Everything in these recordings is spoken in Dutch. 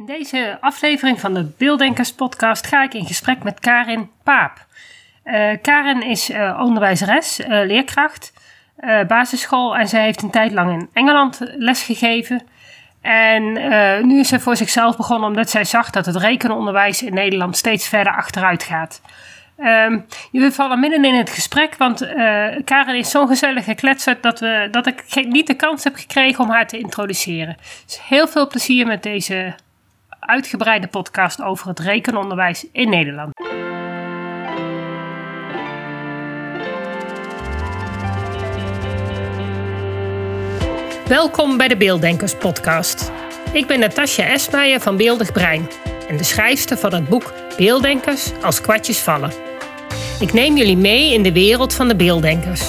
In deze aflevering van de Beelddenkers podcast ga ik in gesprek met Karin Paap. Uh, Karin is uh, onderwijzeres, uh, leerkracht, basisschool en zij heeft een tijd lang in Engeland lesgegeven. En nu is ze voor zichzelf begonnen omdat zij zag dat het rekenonderwijs in Nederland steeds verder achteruit gaat. Um, jullie vallen midden in het gesprek, want Karen is zo'n gezellige kletser dat, we, dat ik niet de kans heb gekregen om haar te introduceren. Dus heel veel plezier met deze uitgebreide podcast over het rekenonderwijs in Nederland. Welkom bij de Beelddenkers podcast. Ik ben Natasja Esmeijer van Beeldig Brein en de schrijfster van het boek Beelddenkers als kwartjes vallen. Ik neem jullie mee in de wereld van de beelddenkers.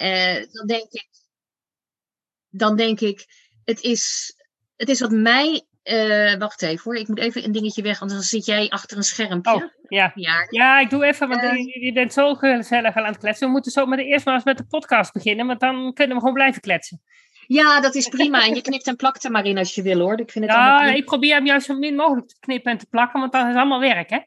Uh, dan denk ik, dan denk ik, het is, het is wat mij. Uh, wacht even hoor, ik moet even een dingetje weg, anders dan zit jij achter een schermpje. Oh, ja. ja. ja, ik doe even, want uh, je, bent zo gezellig aan het kletsen. We moeten zo maar eerst maar eens met de podcast beginnen, want dan kunnen we gewoon blijven kletsen. Ja, dat is prima. En je knipt en plakt er maar in als je wil hoor. Ik vind het ja, ik probeer hem juist zo min mogelijk te knippen en te plakken, want dat is allemaal werk, hè?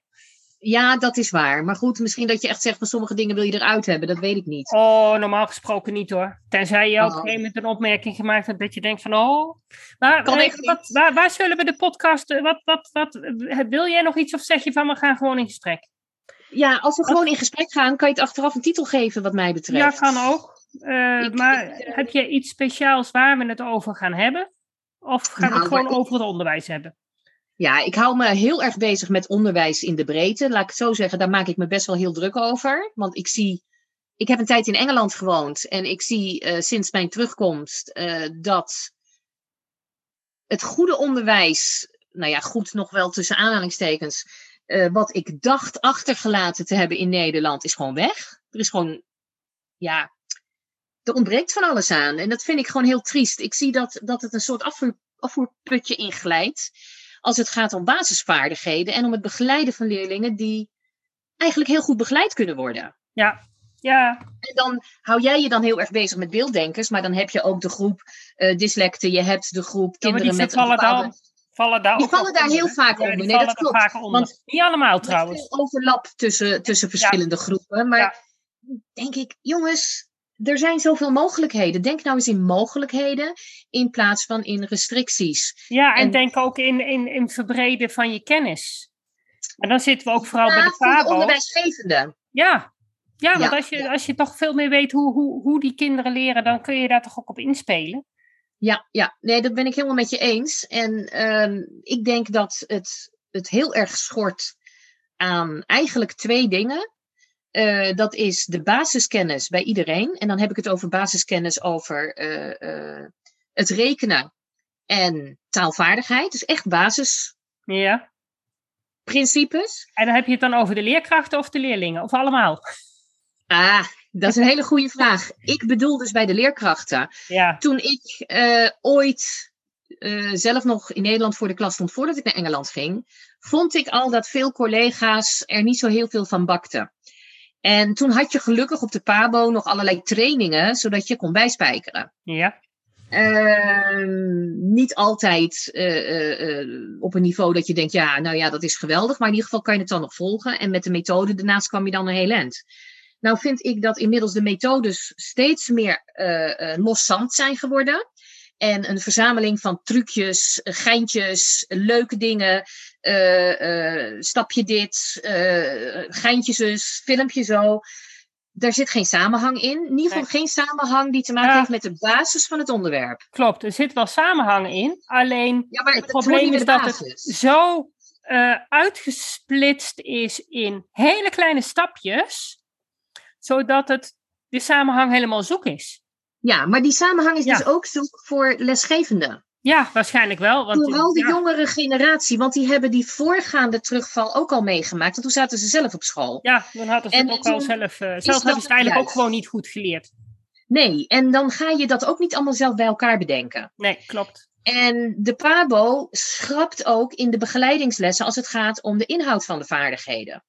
Ja, dat is waar. Maar goed, misschien dat je echt zegt van sommige dingen wil je eruit hebben. Dat weet ik niet. Oh, normaal gesproken niet hoor. Tenzij je op een oh. gegeven moment een opmerking gemaakt hebt dat je denkt van oh. Maar, wat, waar, waar, zullen we de podcast. Eh, wat, wat, wat, wil jij nog iets of zeg je van we gaan gewoon in gesprek? Ja, als we gewoon in gesprek gaan, kan je het achteraf een titel geven wat mij betreft. Ja, kan ook. Uh, maar uh, heb je iets speciaals waar we het over gaan hebben? Of gaan we het nou, gewoon over het onderwijs hebben? Ja, ik hou me heel erg bezig met onderwijs in de breedte. Laat ik het zo zeggen, daar maak ik me best wel heel druk over. Want ik zie, ik heb een tijd in Engeland gewoond en ik zie uh, sinds mijn terugkomst uh, dat het goede onderwijs, nou ja, goed nog wel tussen aanhalingstekens, uh, wat ik dacht achtergelaten te hebben in Nederland, is gewoon weg. Er is gewoon, ja, er ontbreekt van alles aan. En dat vind ik gewoon heel triest. Ik zie dat, dat het een soort afvoer, afvoerputje inglijdt als het gaat om basisvaardigheden en om het begeleiden van leerlingen die eigenlijk heel goed begeleid kunnen worden. Ja, ja. En dan hou jij je dan heel erg bezig met beelddenkers, maar dan heb je ook de groep uh, dyslecten, je hebt de groep kinderen met een bepaalde... vallen daar die vallen daar heel vaak onder. Nee, dat klopt. Vaak onder. Want Niet allemaal trouwens. Er is overlap tussen, tussen verschillende groepen. Maar ja. denk ik, jongens, er zijn zoveel mogelijkheden. Denk nou eens in mogelijkheden in plaats van in restricties. Ja, en, denk ook in, in, in verbreden van je kennis. En dan zitten we ook vooral bij de FABO. de onderwijsgevende. Ja, ja, want als, je, als je toch veel meer weet hoe, hoe, hoe die kinderen leren, dan kun je daar toch ook op inspelen. Ja, ja, nee, dat ben ik helemaal met je eens. En um, ik denk dat het, het heel erg schort aan eigenlijk twee dingen. Uh, dat is de basiskennis bij iedereen. En dan heb ik het over basiskennis over uh, uh, het rekenen en taalvaardigheid. Dus echt basis. Ja. Principes. En dan heb je het dan over de leerkrachten of de leerlingen? Of allemaal? Ah, dat is een hele goede vraag. Ik bedoel dus bij de leerkrachten. Ja. Toen ik ooit zelf nog in Nederland voor de klas stond voordat ik naar Engeland ging, vond ik al dat veel collega's er niet zo heel veel van bakten. En toen had je gelukkig op de PABO nog allerlei trainingen, zodat je kon bijspijkeren. Ja. Uh, niet altijd uh, uh, op een niveau dat je denkt, ja, nou ja, dat is geweldig. Maar in ieder geval kan je het dan nog volgen. En met de methode daarnaast kwam je dan een heel eind. Nou vind ik dat inmiddels de methodes steeds meer loszand zijn geworden. En een verzameling van trucjes, geintjes, leuke dingen. Uh, uh, stapje dit, uh, geintje zus, filmpje zo. Daar zit geen samenhang in. In ieder geval geen samenhang die te maken heeft met de basis van het onderwerp. Klopt, er zit wel samenhang in. Alleen ja, het probleem is dat het zo uitgesplitst is in hele kleine stapjes. Zodat het de samenhang helemaal zoek is. Ja, maar die samenhang is dus ook zoek voor lesgevenden. Ja, waarschijnlijk wel. Want, Vooral de ja, jongere generatie, want die hebben die voorgaande terugval ook al meegemaakt. Want toen zaten ze zelf op school. Ja, dan hadden ze En het ook wel toen zelf. eh zelf hebben ze eigenlijk ook gewoon niet goed geleerd. Nee, en dan ga je dat ook niet allemaal zelf bij elkaar bedenken. Nee, klopt. En de PABO schrapt ook in de begeleidingslessen als het gaat om de inhoud van de vaardigheden.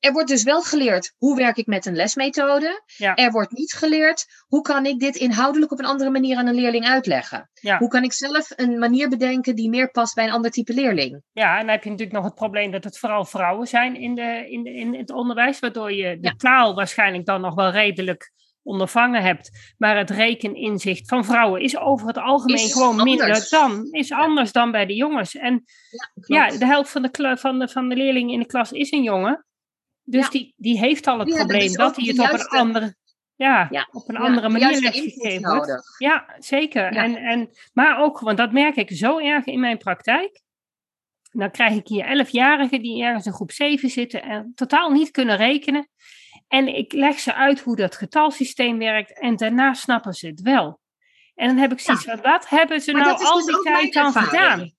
Er wordt dus wel geleerd hoe werk ik met een lesmethode. Ja. Er wordt niet geleerd hoe kan ik dit inhoudelijk op een andere manier aan een leerling uitleggen. Ja. Hoe kan ik zelf een manier bedenken die meer past bij een ander type leerling. Ja, en dan heb je natuurlijk nog het probleem dat het vooral vrouwen zijn in, de, in, de, in het onderwijs, waardoor je de Ja. taal waarschijnlijk dan nog wel redelijk ondervangen hebt. Maar het rekeninzicht van vrouwen is over het algemeen Is gewoon minder dan, is anders dan bij de jongens. En ja, de helft van de, van, de, van de leerlingen in de klas is een jongen. Dus Ja. die, die heeft al het Die probleem dus dat hij het op een andere, ja, Ja. op een andere de manier wordt. nodig. Ja, zeker. En, en, maar ook, want dat merk ik zo erg in mijn praktijk. Dan krijg ik hier elfjarigen die ergens in groep 7 zitten en totaal niet kunnen rekenen. En ik leg ze uit hoe dat getalsysteem werkt en daarna snappen ze het wel. En dan heb ik zoiets van, wat hebben ze Maar nou al dus die tijd dan gedaan?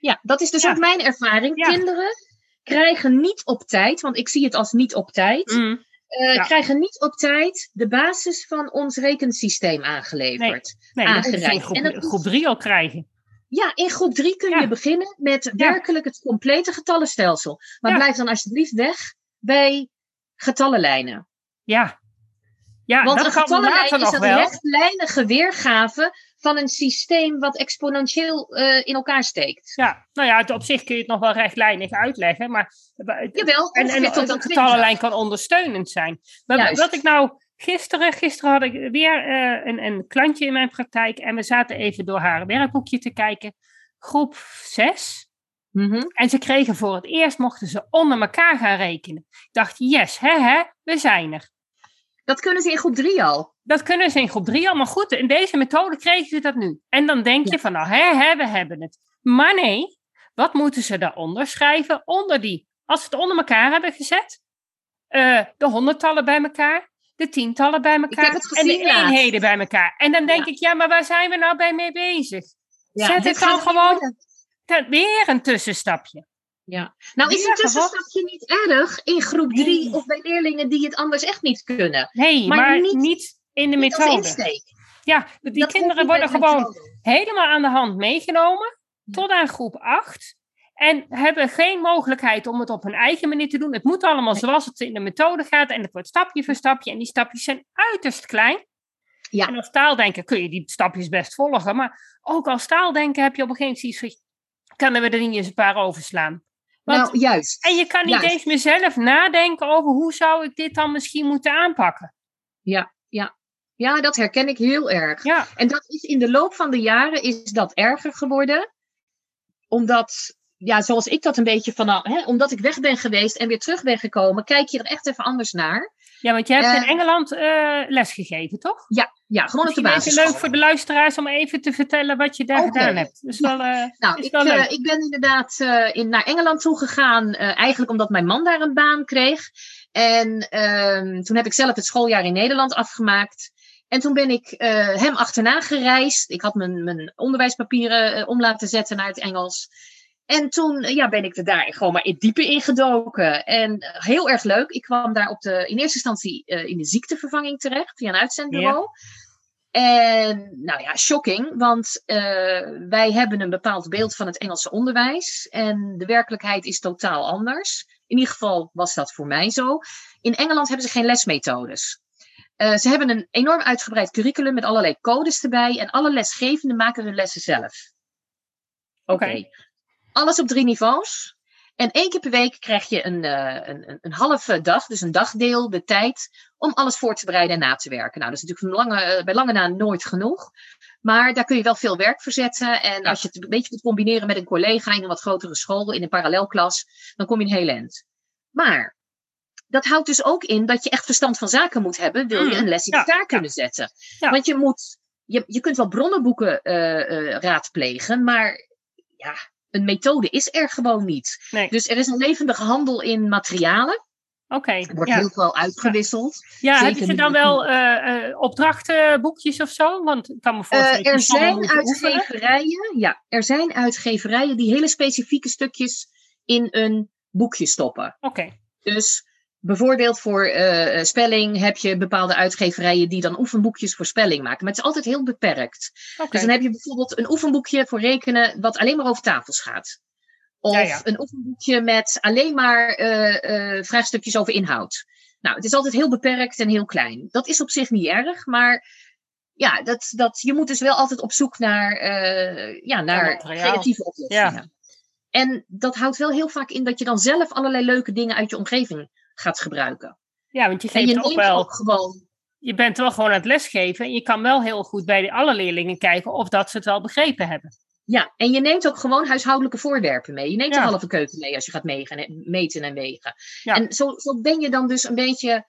Ja, dat is dus ook mijn ervaring. Kinderen krijgen niet op tijd, want ik zie het als niet op tijd, Mm, eh, Ja. krijgen niet op tijd de basis van ons rekensysteem aangeleverd. nee, dat in groep, En dat groep 3 al krijgen. Ja, in groep drie kun Ja. je beginnen met werkelijk het complete getallenstelsel. Maar blijf dan alsjeblieft weg bij getallenlijnen. Ja, ja Want dat een getallenlijn is nog een wel. rechtlijnige weergave van een systeem wat exponentieel eh, in elkaar steekt. Ja, nou ja, op zich kun je het nog wel rechtlijnig uitleggen, maar Jawel, en, en tot de aan 20. getallenlijn kan ondersteunend zijn. Maar Juist. wat ik nou gisteren, gisteren had ik weer eh, een, een klantje in mijn praktijk en we zaten even door haar werkboekje te kijken, groep 6. Mhm. En ze kregen voor het eerst, mochten ze onder elkaar gaan rekenen. Ik dacht, yes, hè, hè, we zijn er. Dat kunnen ze in groep drie al. Dat kunnen ze in groep 3 al, maar goed, in deze methode kregen ze dat nu. En dan denk je Ja. van, nou, hè, hè, we hebben het. Maar nee, wat moeten ze daaronder schrijven? Onder die, als ze het onder elkaar hebben gezet, eh, de honderdtallen bij elkaar, de tientallen bij elkaar en de eenheden bij elkaar. En dan denk Ja. ik, ja, maar waar zijn we nou bij mee bezig? Zet dit het dan gewoon- weer een tussenstapje. Ja. Nou is Ja, een tussenstapje niet erg in groep drie Nee. of bij leerlingen die het anders echt niet kunnen. Nee, maar, Maar niet, niet- in de methode. Ja, die Dat kinderen worden gewoon methode. helemaal aan de hand meegenomen tot aan groep 8. En hebben geen mogelijkheid om het op hun eigen manier te doen. Het moet allemaal zoals het in de methode gaat. En het wordt stapje voor stapje. En die stapjes zijn uiterst klein. Ja. En als taaldenken kun je die stapjes best volgen. Maar ook als taaldenken heb je op een gegeven moment zoiets kunnen we er niet eens een paar overslaan. Want, Nou, juist. en je kan niet juist. eens meer zelf nadenken over hoe zou ik dit dan misschien moeten aanpakken. Ja, ja. dat herken ik heel erg. Ja, En dat is in de loop van de jaren is dat erger geworden. Omdat, ja, zoals ik dat een beetje vanaf, hè, omdat ik weg ben geweest en weer terug ben gekomen, kijk je er echt even anders naar. ja want je hebt in Eh. Engeland eh les gegeven, toch? Ja, ja gewoon op de Misschien even basis. leuk voor de luisteraars om even te vertellen wat je daar gedaan hebt. Is wel, eh, Nou, is ik, wel ik ben inderdaad in, naar Engeland toegegaan, eigenlijk omdat mijn man daar een baan kreeg. En ehm, toen heb ik zelf het schooljaar in Nederland afgemaakt. En toen ben ik eh, hem achterna gereisd. Ik had mijn, mijn onderwijspapieren eh, om laten zetten naar het Engels. En toen eh, ja, ben ik er daar gewoon maar in diepe ingedoken. En eh, heel erg leuk. Ik kwam daar op de, in eerste instantie in de ziektevervanging terecht via een uitzendbureau. En nou ja, shocking, want wij hebben een bepaald beeld van het Engelse onderwijs en de werkelijkheid is totaal anders. In ieder geval was dat voor mij zo. In Engeland hebben ze geen lesmethodes. Eh, ze hebben een enorm uitgebreid curriculum met allerlei codes erbij en alle lesgevenden maken hun lessen zelf. Oké. Alles op drie niveaus. En één keer per week krijg je een, eh, een, een, halve dag, dus een dagdeel, de tijd om alles voor te bereiden en na te werken. Nou, dat is natuurlijk lange, eh, bij lange na nooit genoeg. Maar daar kun je wel veel werk voor zetten. En Ja. als je het een beetje kunt combineren met een collega in een wat grotere school, in een parallelklas, dan kom je een heel eind. Maar dat houdt dus ook in dat je echt verstand van zaken moet hebben, wil je Mm, een les in ja, elkaar ja. kunnen zetten. Ja. Want je moet, je, je kunt wel bronnenboeken eh, eh, raadplegen, maar ja, een methode is er gewoon niet. Nee. Dus er is een levendige handel in materialen. Oké. Er wordt ja. heel veel uitgewisseld. Ja, zeker hebben ze dan wel eh, opdrachtenboekjes of zo? Want ik kan me voorstellen er zijn oefenen. uitgeverijen, ja, er zijn uitgeverijen die hele specifieke stukjes in een boekje stoppen. Oké, Dus bijvoorbeeld voor eh, spelling heb je bepaalde uitgeverijen die dan oefenboekjes voor spelling maken. Maar het is altijd heel beperkt. Dus dan heb je bijvoorbeeld een oefenboekje voor rekenen wat alleen maar over tafels gaat. Of Ja, ja. een oefenboekje met alleen maar eh, eh, vraagstukjes over inhoud. Nou, het is altijd heel beperkt en heel klein. Dat is op zich niet erg, maar ja, dat, dat, je moet dus wel altijd op zoek naar, eh, ja, naar creatieve oplossingen. En dat houdt wel heel vaak in dat je dan zelf allerlei leuke dingen uit je omgeving gaat gebruiken. Ja, want je En je geeft ook wel... ook gewoon Je bent wel gewoon aan het lesgeven. En je kan wel heel goed bij de alle leerlingen kijken of dat ze het wel begrepen hebben. Ja, en je neemt ook gewoon huishoudelijke voorwerpen mee. Je neemt Ja. een halve keuken mee als je gaat megen, meten en wegen. Ja. En zo, zo ben je dan dus een beetje.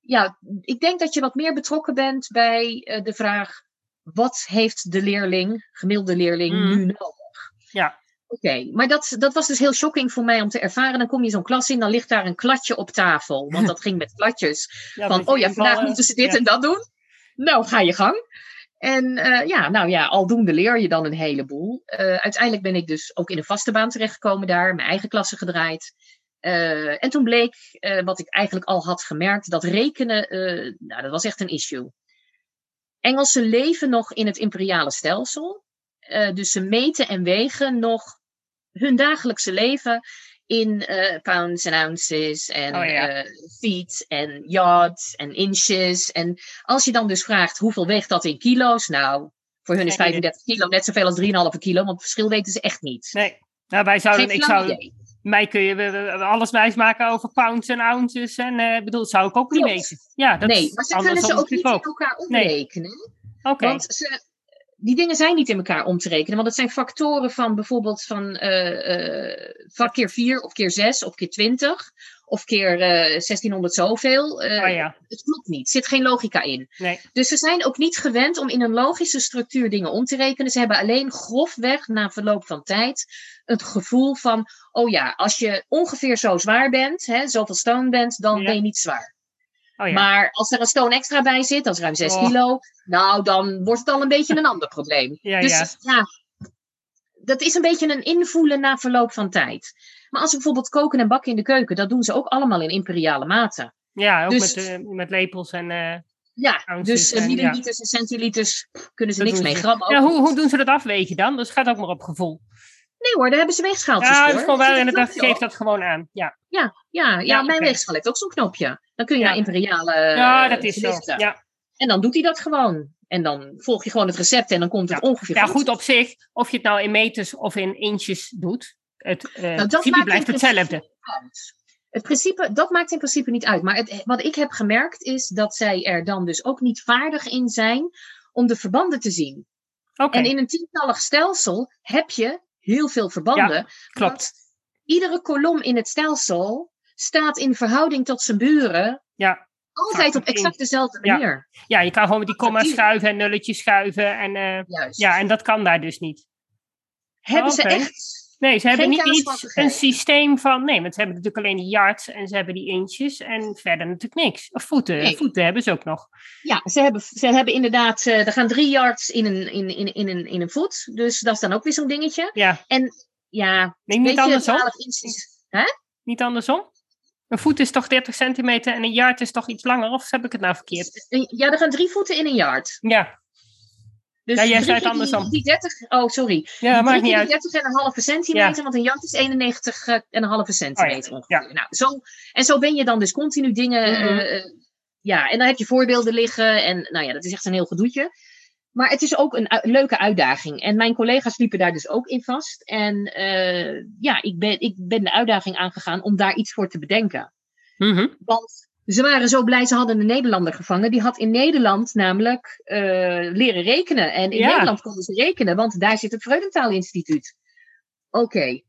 Ja, ik denk dat je wat meer betrokken bent bij eh, de vraag: wat heeft de leerling, gemiddelde leerling, Mm. nu nodig? Ja. Oké, maar dat, dat was dus heel shocking voor mij om te ervaren. Dan kom je zo'n klas in, dan ligt daar een kladje op tafel. Want dat ging met kladjes. Ja, Van, oh ja, vandaag moeten ze dit ja. en dat doen. Nou, ga je gang. En eh, ja, nou ja, aldoende leer je dan een heleboel. Eh, uiteindelijk ben ik dus ook in een vaste baan terechtgekomen daar, mijn eigen klasse gedraaid. Eh, en toen bleek, wat ik eigenlijk al had gemerkt, dat rekenen, nou, dat was echt een issue. Engelsen leven nog in het imperiale stelsel. Dus ze meten en wegen nog hun dagelijkse leven in eh, pounds en ounces en Oh ja. eh, feet en yards en inches. En als je dan dus vraagt hoeveel weegt dat in kilo's, nou, voor hun is Geen idee. 35 kilo net zoveel als 3,5 kilo, want het verschil weten ze echt niet. Nee. Nou, wij zouden, Geen ik zou, idee. mij kun je alles wijsmaken over pounds en ounces. En ik bedoel, dat zou ik ook niet weten. Ja, dat nee, maar ze kunnen ze ook niet in natuurlijk elkaar Nee. omrekenen. Oké, Want ze, die dingen zijn niet in elkaar om te rekenen. Want het zijn factoren van bijvoorbeeld van eh, eh, van keer 4 of keer 6 of keer 20. Of keer eh 1600 zoveel. Eh, oh ja, Het klopt niet. Er zit geen logica in. nee. Dus ze zijn ook niet gewend om in een logische structuur dingen om te rekenen. Ze hebben alleen grofweg na verloop van tijd het gevoel van: oh ja, als je ongeveer zo zwaar bent, hè, zoveel stone bent, dan Ja. ben je niet zwaar. Oh ja. Maar als er een stone extra bij zit, dat is ruim 6 Oh. kilo, nou dan wordt het al een beetje een ander probleem. Ja, dus ja. dat is een beetje een invoelen na verloop van tijd. Maar als we bijvoorbeeld koken en bakken in de keuken, dat doen ze ook allemaal in imperiale maten. ja, ook dus- met, eh, met lepels en... eh, Ja, dus en, milliliters en centiliters kunnen ze dat niks mee. ze. Gram ook Ja, hoe, hoe doen ze dat afwegen dan? Dus het gaat ook maar op gevoel. Nee hoor, daar hebben ze weegschaaltjes Ja, voor. dat is gewoon wel, Er en een dat gewoon aan. Ja, Ja, ja, ja, Ja, mijn oké. weegschaal heeft ook zo'n knopje. Dan kun je Ja. naar imperiale eh, ja dat is zo. Ja. En dan doet hij dat gewoon. En dan volg je gewoon het recept en dan komt het Ja. ongeveer ja, goed op zich. Of je het nou in meters of in inches doet. Het eh Nou, principe blijft in hetzelfde. uit. Het principe, dat maakt in principe niet uit. Maar het, wat ik heb gemerkt is dat zij er dan dus ook niet vaardig in zijn om de verbanden te zien. Oké, En in een tientallig stelsel heb je heel veel verbanden. klopt. want Iedere kolom in het stelsel staat in verhouding tot zijn buren Ja. altijd op exact dezelfde manier. ja, je kan gewoon met die Factuur. schuiven en nulletjes schuiven. En, Juist. ja, en dat kan daar dus niet. Hebben ze echt Nee, ze hebben Geen niet iets, een systeem van... Nee, want ze hebben natuurlijk alleen die yards en ze hebben die inches en verder natuurlijk niks. Of voeten. Nee. Voeten hebben ze ook nog. Ja, ze hebben, ze hebben inderdaad, eh, er gaan drie yards in een, in, in, in, een, in een voet. Dus dat is dan ook weer zo'n dingetje. Ja, En ja, nee, niet andersom. 12 inches. Niet andersom? Een voet is toch 30 centimeter en een yard is toch iets langer? Of heb ik het nou verkeerd? Ja, er gaan drie voeten in een yard. Ja, Dus Ja, jij zei het die- andersom. Die 30, oh sorry. ja maakt niet uit. die 30 en een halve centimeter, want een yard is 91 eh, en een halve centimeter ongeveer. Nou, zo, en zo ben je dan dus continu dingen. Mhm. eh, eh, ja, en dan heb je voorbeelden liggen. En nou ja, dat is echt een heel gedoetje. Maar het is ook een leuke uitdaging. En mijn collega's liepen daar dus ook in vast. En ja, ik ben, ik ben de uitdaging aangegaan om daar iets voor te bedenken. Mhm. Want ze waren zo blij, ze hadden een Nederlander gevangen. Die had in Nederland namelijk eh, leren rekenen. En in Ja. Nederland konden ze rekenen, want daar zit het Freudentaal Instituut. Oké.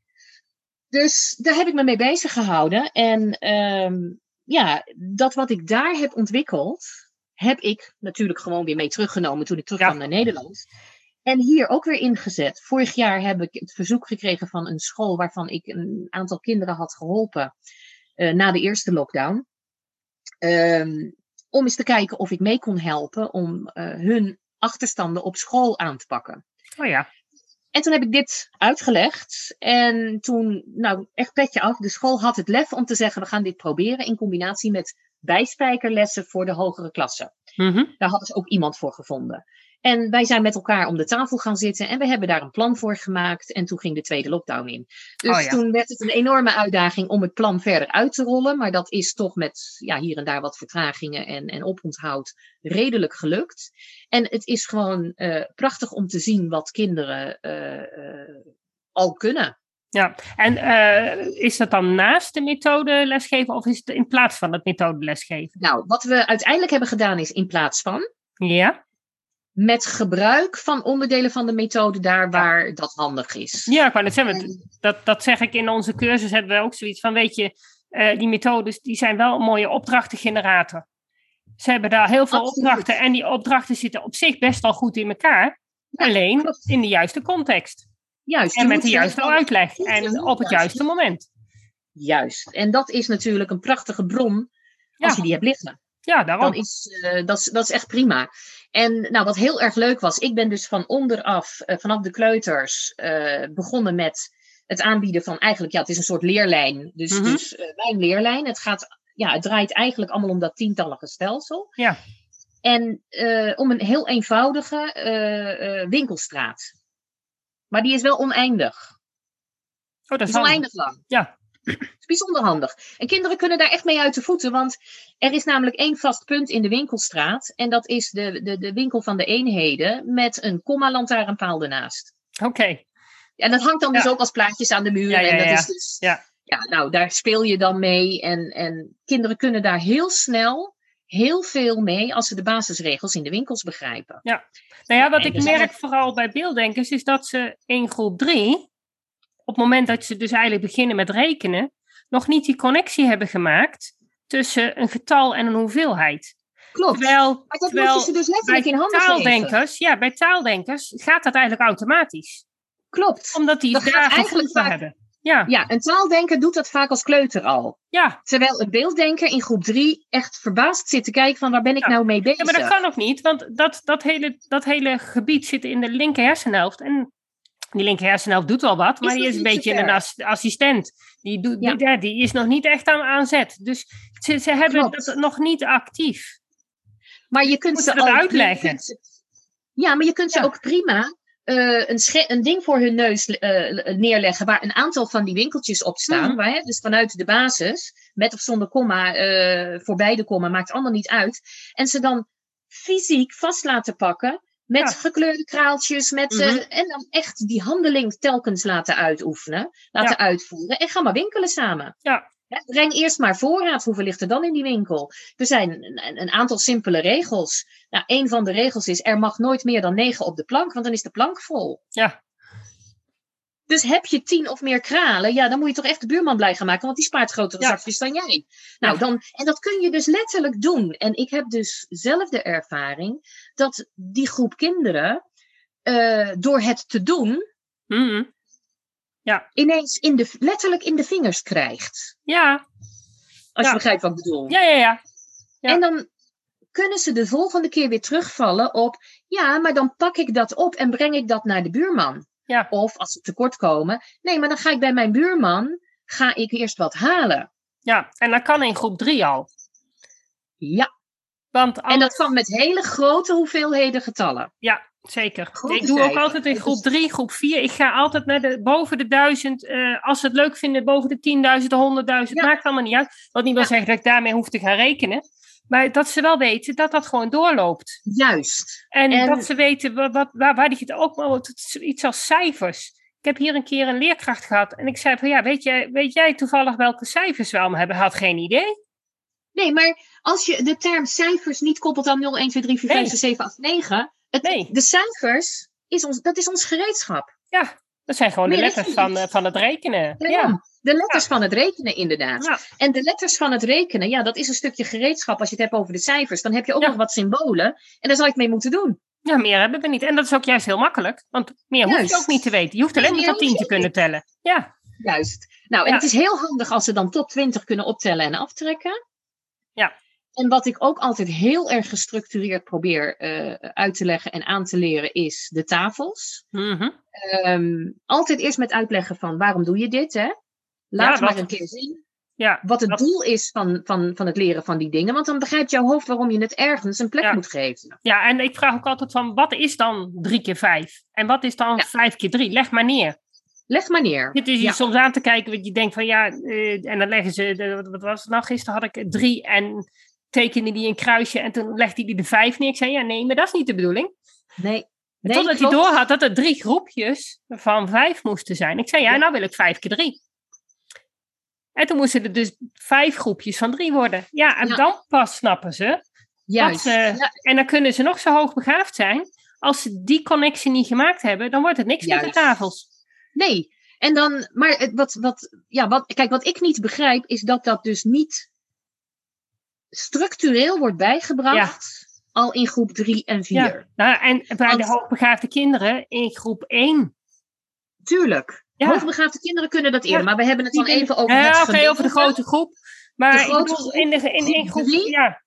Dus daar heb ik me mee bezig gehouden. En ehm, ja, dat wat ik daar heb ontwikkeld, heb ik natuurlijk gewoon weer mee teruggenomen toen ik terugkwam Ja. naar Nederland. En hier ook weer ingezet. Vorig jaar heb ik het verzoek gekregen van een school waarvan ik een aantal kinderen had geholpen. eh, na de eerste lockdown. Ehm, om eens te kijken of ik mee kon helpen om eh, hun achterstanden op school aan te pakken. Oh ja. En toen heb ik dit uitgelegd. En toen, nou, echt petje af. De school had het lef om te zeggen: we gaan dit proberen in combinatie met bijspijkerlessen voor de hogere klassen. Mhm. Daar hadden ze ook iemand voor gevonden. En wij zijn met elkaar om de tafel gaan zitten en we hebben daar een plan voor gemaakt. En toen ging de tweede lockdown in. Dus Oh ja. toen werd het een enorme uitdaging om het plan verder uit te rollen. Maar dat is toch met ja, hier en daar wat vertragingen en, en oponthoud redelijk gelukt. En het is gewoon eh, prachtig om te zien wat kinderen eh, eh, al kunnen. Ja, en is dat dan naast de methode lesgeven of is het in plaats van het methode lesgeven? Nou, wat we uiteindelijk hebben gedaan is in plaats van. Ja? Met gebruik van onderdelen van de methode daar waar dat handig is. Ja, ik wou net zeggen, dat, dat zeg ik in onze cursus, hebben we ook zoiets van, weet je, eh, die methodes die zijn wel een mooie opdrachtengenerator. Ze hebben daar heel veel Absoluut. opdrachten en die opdrachten zitten op zich best wel goed in elkaar. alleen klopt. in de juiste context. Juist. En met de juiste uitleg. En op het juist. juiste moment. Juist. En dat is natuurlijk een prachtige bron als Ja. je die hebt liggen. Ja, daarom. Dan is, eh, dat, is, dat is echt prima. En nou, wat heel erg leuk was, ik ben dus van onderaf, eh, vanaf de kleuters, eh, begonnen met het aanbieden van eigenlijk, ja, het is een soort leerlijn. Dus, Mhm. dus eh, mijn leerlijn. Het, gaat, ja, het draait eigenlijk allemaal om dat tientallige stelsel. Ja. En om een heel eenvoudige winkelstraat. Maar die is wel oneindig. Oh, dat is oneindig lang. Ja. Het is bijzonder handig. En kinderen kunnen daar echt mee uit de voeten. Want er is namelijk één vast punt in de winkelstraat. En dat is de, de, de winkel van de eenheden. Met een komma-lantaarnpaal ernaast. Oké. En dat hangt dan dus Ja. ook als plaatjes aan de muur. Ja, ja, en dat ja. is dus. Ja. ja, nou, daar speel je dan mee. En, en kinderen kunnen daar heel snel heel veel mee als ze de basisregels in de winkels begrijpen. Nou ja, wat ik er merk vooral bij beelddenkers is dat ze in groep 3, op het moment dat ze dus eigenlijk beginnen met rekenen, nog niet die connectie hebben gemaakt tussen een getal en een hoeveelheid. Klopt. Terwijl, maar dat terwijl moet je ze dus letterlijk bij in handen geven. taaldenkers, ja, bij taaldenkers gaat dat eigenlijk automatisch. Klopt. Omdat die Dat daar eigenlijk voor vaak- hebben. Ja, Ja, een taaldenker doet dat vaak als kleuter al. ja. Terwijl een beelddenker in groep 3 echt verbaasd zit te kijken van waar ben ik Ja. nou mee bezig. ja, maar dat kan nog niet, want dat, dat, hele, dat hele gebied zit in de linker hersenhelft. En die linker hersenhelft doet wel wat, maar Is die is een beetje een ass- assistent. Die, doet, Ja. die, is nog niet echt aan, aan zet. Dus ze, ze hebben Klopt. dat nog niet actief. Maar je kunt Moet ze dat ook uitleggen? kunt ja, maar je kunt ze Ja. ook prima eh, een, een ding voor hun neus eh, neerleggen waar een aantal van die winkeltjes op staan. Mhm. waar, hè, dus vanuit de basis, met of zonder komma, eh, voor beide komma, maakt allemaal niet uit. En ze dan fysiek vast laten pakken. Met Ja. gekleurde kraaltjes. Met, eh, Mhm. en dan echt die handeling telkens laten uitoefenen. Laten uitvoeren. En ga maar winkelen samen. Ja. Breng eerst maar voorraad. Hoeveel ligt er dan in die winkel? Er zijn een, een aantal simpele regels. Nou, een van de regels is: er mag nooit meer dan negen op de plank, want dan is de plank vol. Ja. Dus heb je tien of meer kralen, ja, dan moet je toch echt de buurman blij gaan maken, want die spaart grotere Ja. zakjes dan jij. Nou, Ja. dan, en dat kun je dus letterlijk doen. En ik heb dus zelf de ervaring dat die groep kinderen, eh, door het te doen, Mhm. ineens in de, letterlijk in de vingers krijgt. ja. Als Ja. je begrijpt wat ik bedoel. Ja, ja, ja. ja. En dan kunnen ze de volgende keer weer terugvallen op, ja, maar dan pak ik dat op en breng ik dat naar de buurman. Ja. Of als ze tekort komen, nee, maar dan ga ik bij mijn buurman, ga ik eerst wat halen. ja. En dat kan in groep 3 al. Ja, Want en anders- dat kan met hele grote hoeveelheden getallen. Ja, zeker. Ik doe ook altijd in groep is- 3, groep 4. Ik ga altijd naar de, boven de 1000. eh, als ze het leuk vinden, boven de 10.000, de 100.000. Ja. Maakt allemaal niet uit. Wat niet wil Ja. zeggen dat ik daarmee hoef te gaan rekenen. Maar dat ze wel weten dat dat gewoon doorloopt. Juist. En, En- dat ze weten wat, wat, waar, waar die het ook maar iets als cijfers. Ik heb hier een keer een leerkracht gehad. En ik zei van ja, weet jij, weet jij toevallig welke cijfers we allemaal hebben? Had geen idee. Nee, maar als je de term cijfers niet koppelt aan 0, 1, 2, 3, 4, 5, Nee. 6, 7, 8, 9. Het, Nee. De cijfers, is ons, dat is ons gereedschap. Ja, dat zijn gewoon de Meer letters er van, eh, van het rekenen. Ja. Ja. De letters van het rekenen, inderdaad. Ja. En de letters van het rekenen, ja, dat is een stukje gereedschap. Als je het hebt over de cijfers, dan heb je ook Ja. nog wat symbolen. En daar zal het mee moeten doen. Ja, meer hebben we niet. En dat is ook juist heel makkelijk. Want meer hoef je Juist. ook niet te weten. Je hoeft alleen maar tot tien te kunnen tellen. Ja, Juist. Nou, en het is heel handig als ze dan tot 20 kunnen optellen en aftrekken. Ja. En wat ik ook altijd heel erg gestructureerd probeer eh, uit te leggen en aan te leren, is de tafels. Mhm. Ehm, altijd eerst met uitleggen van waarom doe je dit, hè? Laat Ja, maar een keer zien Ja, wat het dat- doel is van, van, van het leren van die dingen. Want dan begrijpt jouw hoofd waarom je het ergens een plek Ja. moet geven. ja, en ik vraag ook altijd van, wat is dan drie keer vijf? En wat is dan Ja. vijf keer drie? Leg maar neer. Leg maar neer. Dit is je soms aan te kijken, want je denkt van ja, eh, en dan leggen ze, wat was het nou, gisteren had ik drie en tekende die een kruisje en toen legde hij de vijf neer. Ik zei ja, nee, maar dat is niet de bedoeling. Nee. nee Totdat hij klopt. doorhad dat er drie groepjes van vijf moesten zijn. Ik zei ja, Ja. nou wil ik vijf keer drie. En toen moesten er dus vijf groepjes van drie worden. Ja, en Ja. dan pas snappen ze. Juist. dat, Ja, En dan kunnen ze nog zo hoogbegaafd zijn. Als ze die connectie niet gemaakt hebben, dan wordt het niks met de tafels. Nee. En dan, maar wat, wat, ja, wat, kijk, wat ik niet begrijp, is dat dat dus niet structureel wordt bijgebracht. Al in groep 3 en 4. Ja. Nou, en bij de hoogbegaafde kinderen in groep 1. Tuurlijk. Ja. Hoogbegaafde kinderen kunnen dat eerder, Ja. maar we hebben het dan even over Ja, het over de grote groep. Maar De grote groep, in, de, in, in groep ja.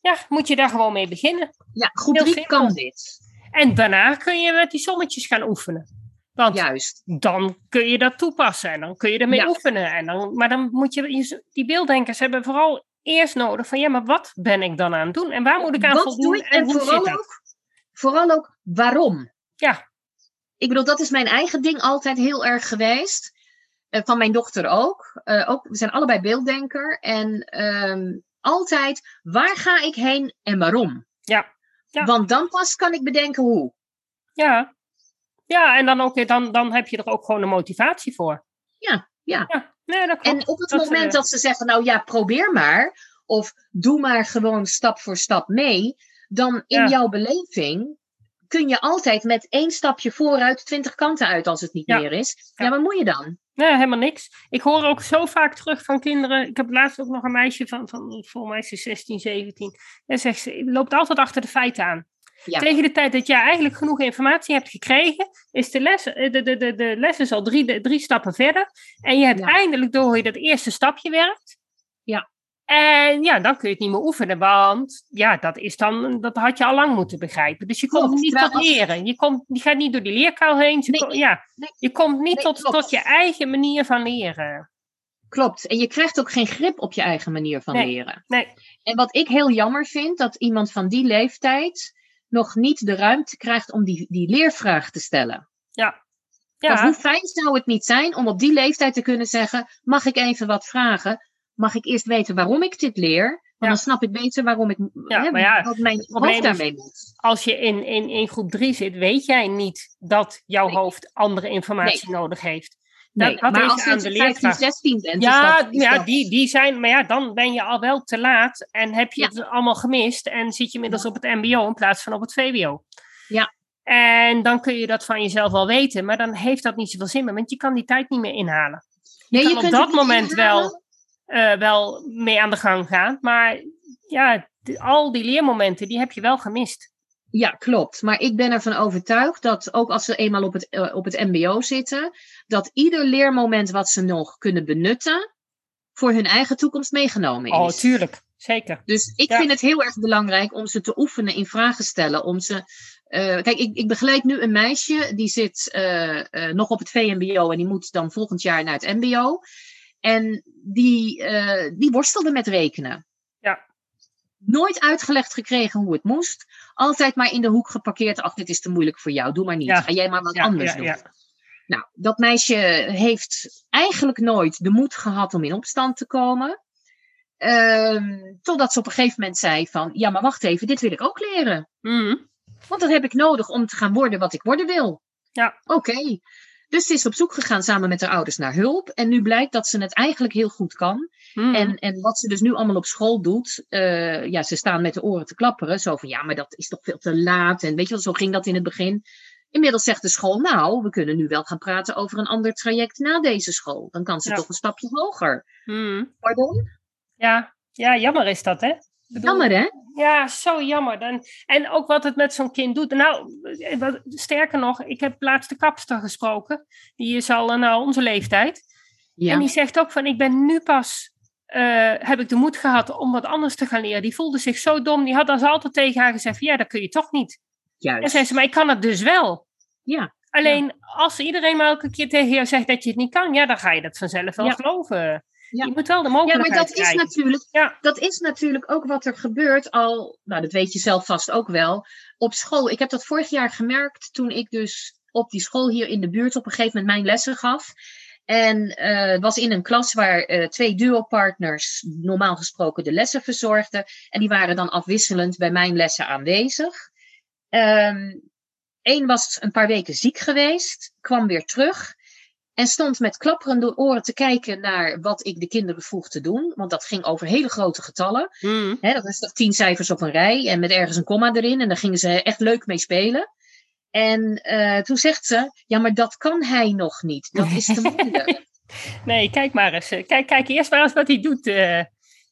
ja, moet je daar gewoon mee beginnen. Ja, groep Heel 3 simpel. kan dit. En daarna kun je met die sommetjes gaan oefenen. Want Juist. dan kun je dat toepassen en dan kun je ermee Ja. oefenen. En dan, maar dan moet je, die beelddenkers hebben vooral eerst nodig van ja, maar wat ben ik dan aan het doen? En waar moet ik aan Wat voldoen? doe ik? En, En hoe vooral zit dat? ook, vooral ook waarom. Ja, Ik bedoel, dat is mijn eigen ding altijd heel erg geweest. Eh, van mijn dochter ook. Eh, ook. We zijn allebei beelddenker. En ehm, altijd, waar ga ik heen en waarom? ja, Ja. Want dan pas kan ik bedenken hoe. ja. Ja, en dan, ook, dan, dan heb je er ook gewoon een motivatie voor. Ja, ja. Ja, nee, dat klopt. En op het Dat, moment eh, dat ze zeggen, nou ja, probeer maar. Of doe maar gewoon stap voor stap mee. Dan in Ja. jouw beleving kun je altijd met één stapje vooruit twintig kanten uit als het niet Ja. meer is. Ja. Wat moet je dan? Nee, helemaal niks. Ik hoor ook zo vaak terug van kinderen. Ik heb laatst ook nog een meisje van, van volgens mij is ze 16, 17. En zegt ze, loopt altijd achter de feiten aan. Ja. Tegen de tijd dat jij eigenlijk genoeg informatie hebt gekregen, is de les, eh, de, de, de, de les is al drie, de- drie stappen verder. En je hebt Ja. eindelijk door hoe je dat eerste stapje werkt. Ja. En ja, dan kun je het niet meer oefenen, want ja, dat, is dan, dat had je al lang moeten begrijpen. Dus je komt Klopt, niet tot leren. Je, komt, je gaat niet door die leerkuil heen. Je, Nee, ja, nee. je komt niet Nee, tot, klopt. tot je eigen manier van leren. Klopt. En je krijgt ook geen grip op je eigen manier van leren. Nee. En wat ik heel jammer vind, dat iemand van die leeftijd nog niet de ruimte krijgt om die, die leervraag te stellen. Want Ja, hoe fijn zou het niet zijn om op die leeftijd te kunnen zeggen: mag ik even wat vragen? Mag ik eerst weten waarom ik dit leer? Want Ja. dan snap ik beter waarom ik Ja, hè, ja, wat mijn hoofd daarmee moet. als je in, in, in groep 3 zit, weet jij niet dat jouw Nee. hoofd andere informatie nodig heeft. Nee, dat, maar is als je aan de 15, leerkracht. 16 bent, Ja, is dat, is ja dat- die, die zijn, maar ja, dan ben je al wel te laat en heb je Ja. het allemaal gemist en zit je inmiddels op het MBO in plaats van op het VWO. Ja. En dan kun je dat van jezelf wel weten, maar dan heeft dat niet zoveel zin meer, want je kan die tijd niet meer inhalen. Nee, kan op kunt dat moment inhalen. wel eh, wel mee aan de gang gaan, maar ja, al die leermomenten, die heb je wel gemist. Ja, klopt. Maar ik ben ervan overtuigd dat ook als ze eenmaal op het, eh, op het MBO zitten, dat ieder leermoment wat ze nog kunnen benutten, voor hun eigen toekomst meegenomen is. Oh, tuurlijk, zeker. Dus ik Ja. vind het heel erg belangrijk om ze te oefenen in vragen stellen. Om ze, eh, kijk, ik, ik begeleid nu een meisje die zit nog op het VMBO en die moet dan volgend jaar naar het MBO. En die, eh, die worstelde met rekenen. Ja. Nooit uitgelegd gekregen hoe het moest. Altijd maar in de hoek geparkeerd. Ach, dit is te moeilijk voor jou. Doe maar niet. Ja. Ga jij maar wat Ja, anders doen. ja. Nou, dat meisje heeft eigenlijk nooit de moed gehad om in opstand te komen. Ehm, totdat ze op een gegeven moment zei van, ja maar wacht even, dit wil ik ook leren. Mhm. Want dat heb ik nodig om te gaan worden wat ik worden wil. Ja. Oké. Dus ze is op zoek gegaan samen met haar ouders naar hulp. En nu blijkt dat ze het eigenlijk heel goed kan. Mhm. En, en wat ze dus nu allemaal op school doet, eh, ja, ze staan met de oren te klapperen. Zo van, ja, maar dat is toch veel te laat. En weet je wel, zo ging dat in het begin. Inmiddels zegt de school, nou, we kunnen nu wel gaan praten over een ander traject na deze school. Dan kan ze Ja. toch een stapje hoger. Mhm. Pardon? Ja. ja, jammer is dat, hè? Bedoel, Jammer, hè? Ja, zo jammer. Dan, en ook wat het met zo'n kind doet. Nou, eh, wat, sterker nog, ik heb laatst de kapster gesproken. Die is al eh, nou onze leeftijd. Ja. En die zegt ook van, ik ben nu pas, eh, heb ik de moed gehad om wat anders te gaan leren. Die voelde zich zo dom. Die had als altijd tegen haar gezegd, van, ja, dat kun je toch niet. En Juist. zei ze, maar ik kan het dus wel. Ja. Alleen als iedereen maar elke keer tegen jou zegt dat je het niet kan, ja, dan ga je dat vanzelf wel Ja. geloven. Ja. Je moet wel de Ja, mogelijkheid maar dat is, natuurlijk, Ja. dat is natuurlijk ook wat er gebeurt al, nou dat weet je zelf vast ook wel, op school. Ik heb dat vorig jaar gemerkt toen ik dus op die school hier in de buurt op een gegeven moment mijn lessen gaf. En het was in een klas waar eh, twee duopartners normaal gesproken de lessen verzorgden. En die waren dan afwisselend bij mijn lessen aanwezig. Eén was een paar weken ziek geweest, kwam weer terug. En stond met klapperende oren te kijken naar wat ik de kinderen vroeg te doen. Want dat ging over hele grote getallen. Mm. Hè, dat is toch tien cijfers op een rij en met ergens een komma erin. En daar gingen ze echt leuk mee spelen. En eh, toen zegt ze, ja, maar dat kan hij nog niet. Dat is te moeilijk. Nee, kijk maar eens. eh, Kijk, kijk eerst maar eens wat hij doet. eh.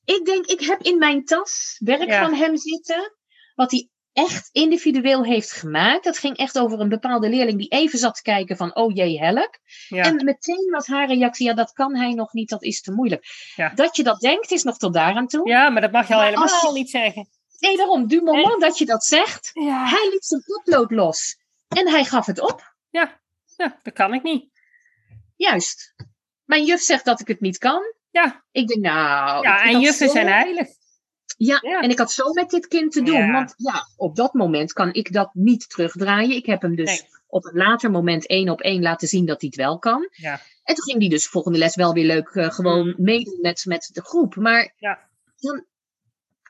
ik denk, ik heb in mijn tas werk Ja. van hem zitten. Wat hij echt individueel heeft gemaakt. Dat ging echt over een bepaalde leerling die even zat te kijken van, oh jee, help. ja. En meteen was haar reactie, ja, dat kan hij nog niet, dat is te moeilijk. Ja. Dat je dat denkt, is nog tot daaraan toe. ja, maar dat mag je al Maar helemaal je- niet zeggen. Nee, daarom, du moment dat je dat zegt, Ja. hij liet zijn potlood los. En hij gaf het op. Ja. ja, dat kan ik niet. Juist. Mijn juf zegt dat ik het niet kan. Ja, Ik denk, nou... ja en juffen zijn heilig. Ja, Ja. en ik had zo met dit kind te doen. Ja. Want ja, op dat moment kan ik dat niet terugdraaien. Ik heb hem dus Nee. op een later moment één op één laten zien dat hij het wel kan. Ja. En toen ging hij dus volgende les wel weer leuk eh, gewoon Mm. meedoen met, met de groep. Maar Ja. dan...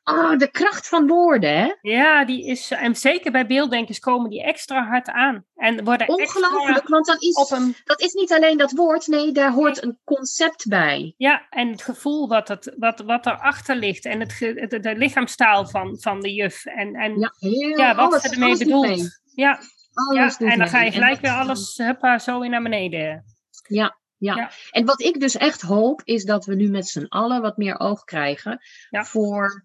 Oh, de kracht van woorden, hè? Ja, die is, en zeker bij beelddenkers komen die extra hard aan. En worden Ongelooflijk, want dan is, een, dat is niet alleen dat woord. Nee, daar hoort een concept bij. ja, en het gevoel wat, het, wat, wat erachter ligt. En het, ge- de lichaamstaal van, van de juf. En, en ja, wat alles, ze ermee bedoelt. mee. Ja, Alles ja, en dan ga je gelijk dat- weer alles, huppa, zo weer naar beneden. Ja, ja. Ja. En wat ik dus echt hoop, is dat we nu met z'n allen wat meer oog krijgen Ja. voor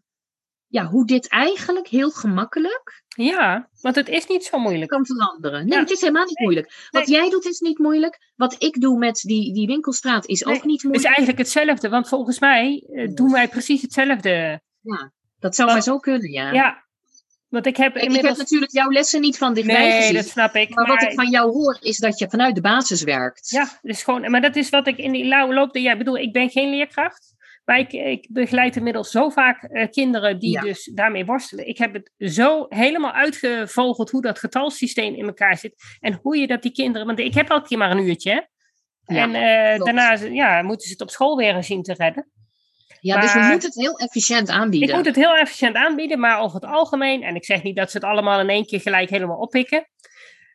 ja, hoe dit eigenlijk heel gemakkelijk Ja, want het is niet zo moeilijk. kan veranderen. Nee, Ja. het is helemaal niet Nee. moeilijk. Wat jij doet is niet moeilijk. Wat ik doe met die, die winkelstraat is Nee, ook niet Het is moeilijk. eigenlijk hetzelfde, want volgens mij eh, doen wij precies hetzelfde. Dat zou maar zo kunnen, ja. Ja, want ik heb Kijk, ik heb inmiddels... natuurlijk jouw lessen niet van dichtbij Nee, gezien. dat snap ik. maar wat ik van jou hoor, is dat je vanuit de basis werkt. Ja, dus gewoon, maar dat is wat ik in die lauwe loop. Ja, ik bedoel, ik ben geen leerkracht. Maar ik, ik begeleid inmiddels zo vaak eh, kinderen die Ja. dus daarmee worstelen. Ik heb het zo helemaal uitgevogeld hoe dat getalsysteem in elkaar zit. En hoe je dat die kinderen. Want ik heb elke keer maar een uurtje. hè. Ja, en klopt. daarna ja, moeten ze het op school weer zien te redden. Ja, dus we moeten het heel efficiënt aanbieden. Ik moet het heel efficiënt aanbieden, maar over het algemeen. En ik zeg niet dat ze het allemaal in één keer gelijk helemaal oppikken.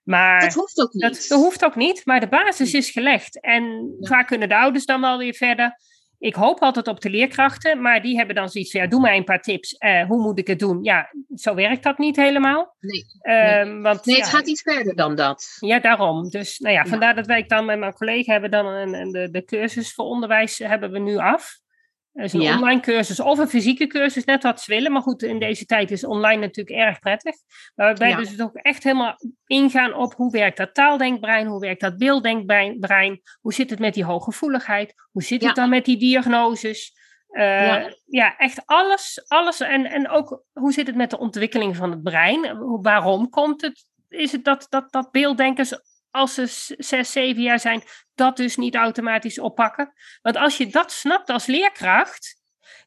Maar Dat hoeft ook niet. dat, dat hoeft ook niet, maar de basis is gelegd. En Ja. vaak kunnen de ouders dan wel weer verder. Ik hoop altijd op de leerkrachten, maar die hebben dan zoiets van, ja, doe mij een paar tips. Eh, hoe moet ik het doen? Ja, zo werkt dat niet helemaal. Nee, Ehm, want, nee ja, het gaat iets verder dan dat. ja, daarom. Dus nou ja, Ja. vandaar dat wij dan met mijn collega hebben dan een, een- de, de cursus voor onderwijs hebben we nu af. Dat is een Ja. online cursus of een fysieke cursus, net wat ze willen. Maar goed, in deze tijd is online natuurlijk erg prettig. Waarbij Ja. dus ook echt helemaal ingaan op hoe werkt dat taaldenkbrein, hoe werkt dat beelddenkbrein, hoe zit het met die hooggevoeligheid, hoe zit het Ja. dan met die diagnoses. Eh, Ja. echt alles. alles en, en ook hoe zit het met de ontwikkeling van het brein? Waarom komt het? Is het dat, dat, dat beelddenkers, als ze zes, zeven jaar zijn, dat dus niet automatisch oppakken? Want als je dat snapt als leerkracht,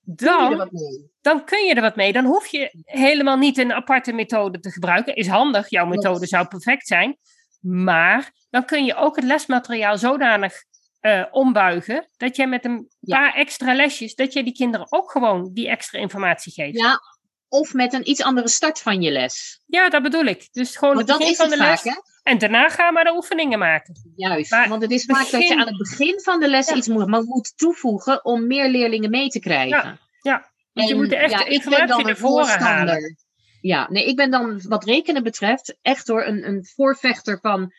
je er dan, wat mee? dan kun je er wat mee. Dan hoef je helemaal niet een aparte methode te gebruiken. Is handig, jouw methode zou perfect zijn. Maar dan kun je ook het lesmateriaal zodanig eh, ombuigen, dat jij met een Ja. paar extra lesjes, dat je die kinderen ook gewoon die extra informatie geeft. Ja, Ja, of met een iets andere start van je les. dat bedoel ik. Dus gewoon het dat begin is van de vaak, les. hè? En daarna ga maar de oefeningen maken. Juist. Maar Want het is vaak dat je aan het begin van de les Ja. iets moet, maar moet toevoegen om meer leerlingen mee te krijgen. Ja, want je moet echt ja, de ik ben informatie dan een naar voorstander. halen. Ja, nee, ik ben dan wat rekenen betreft echt door een, een voorvechter van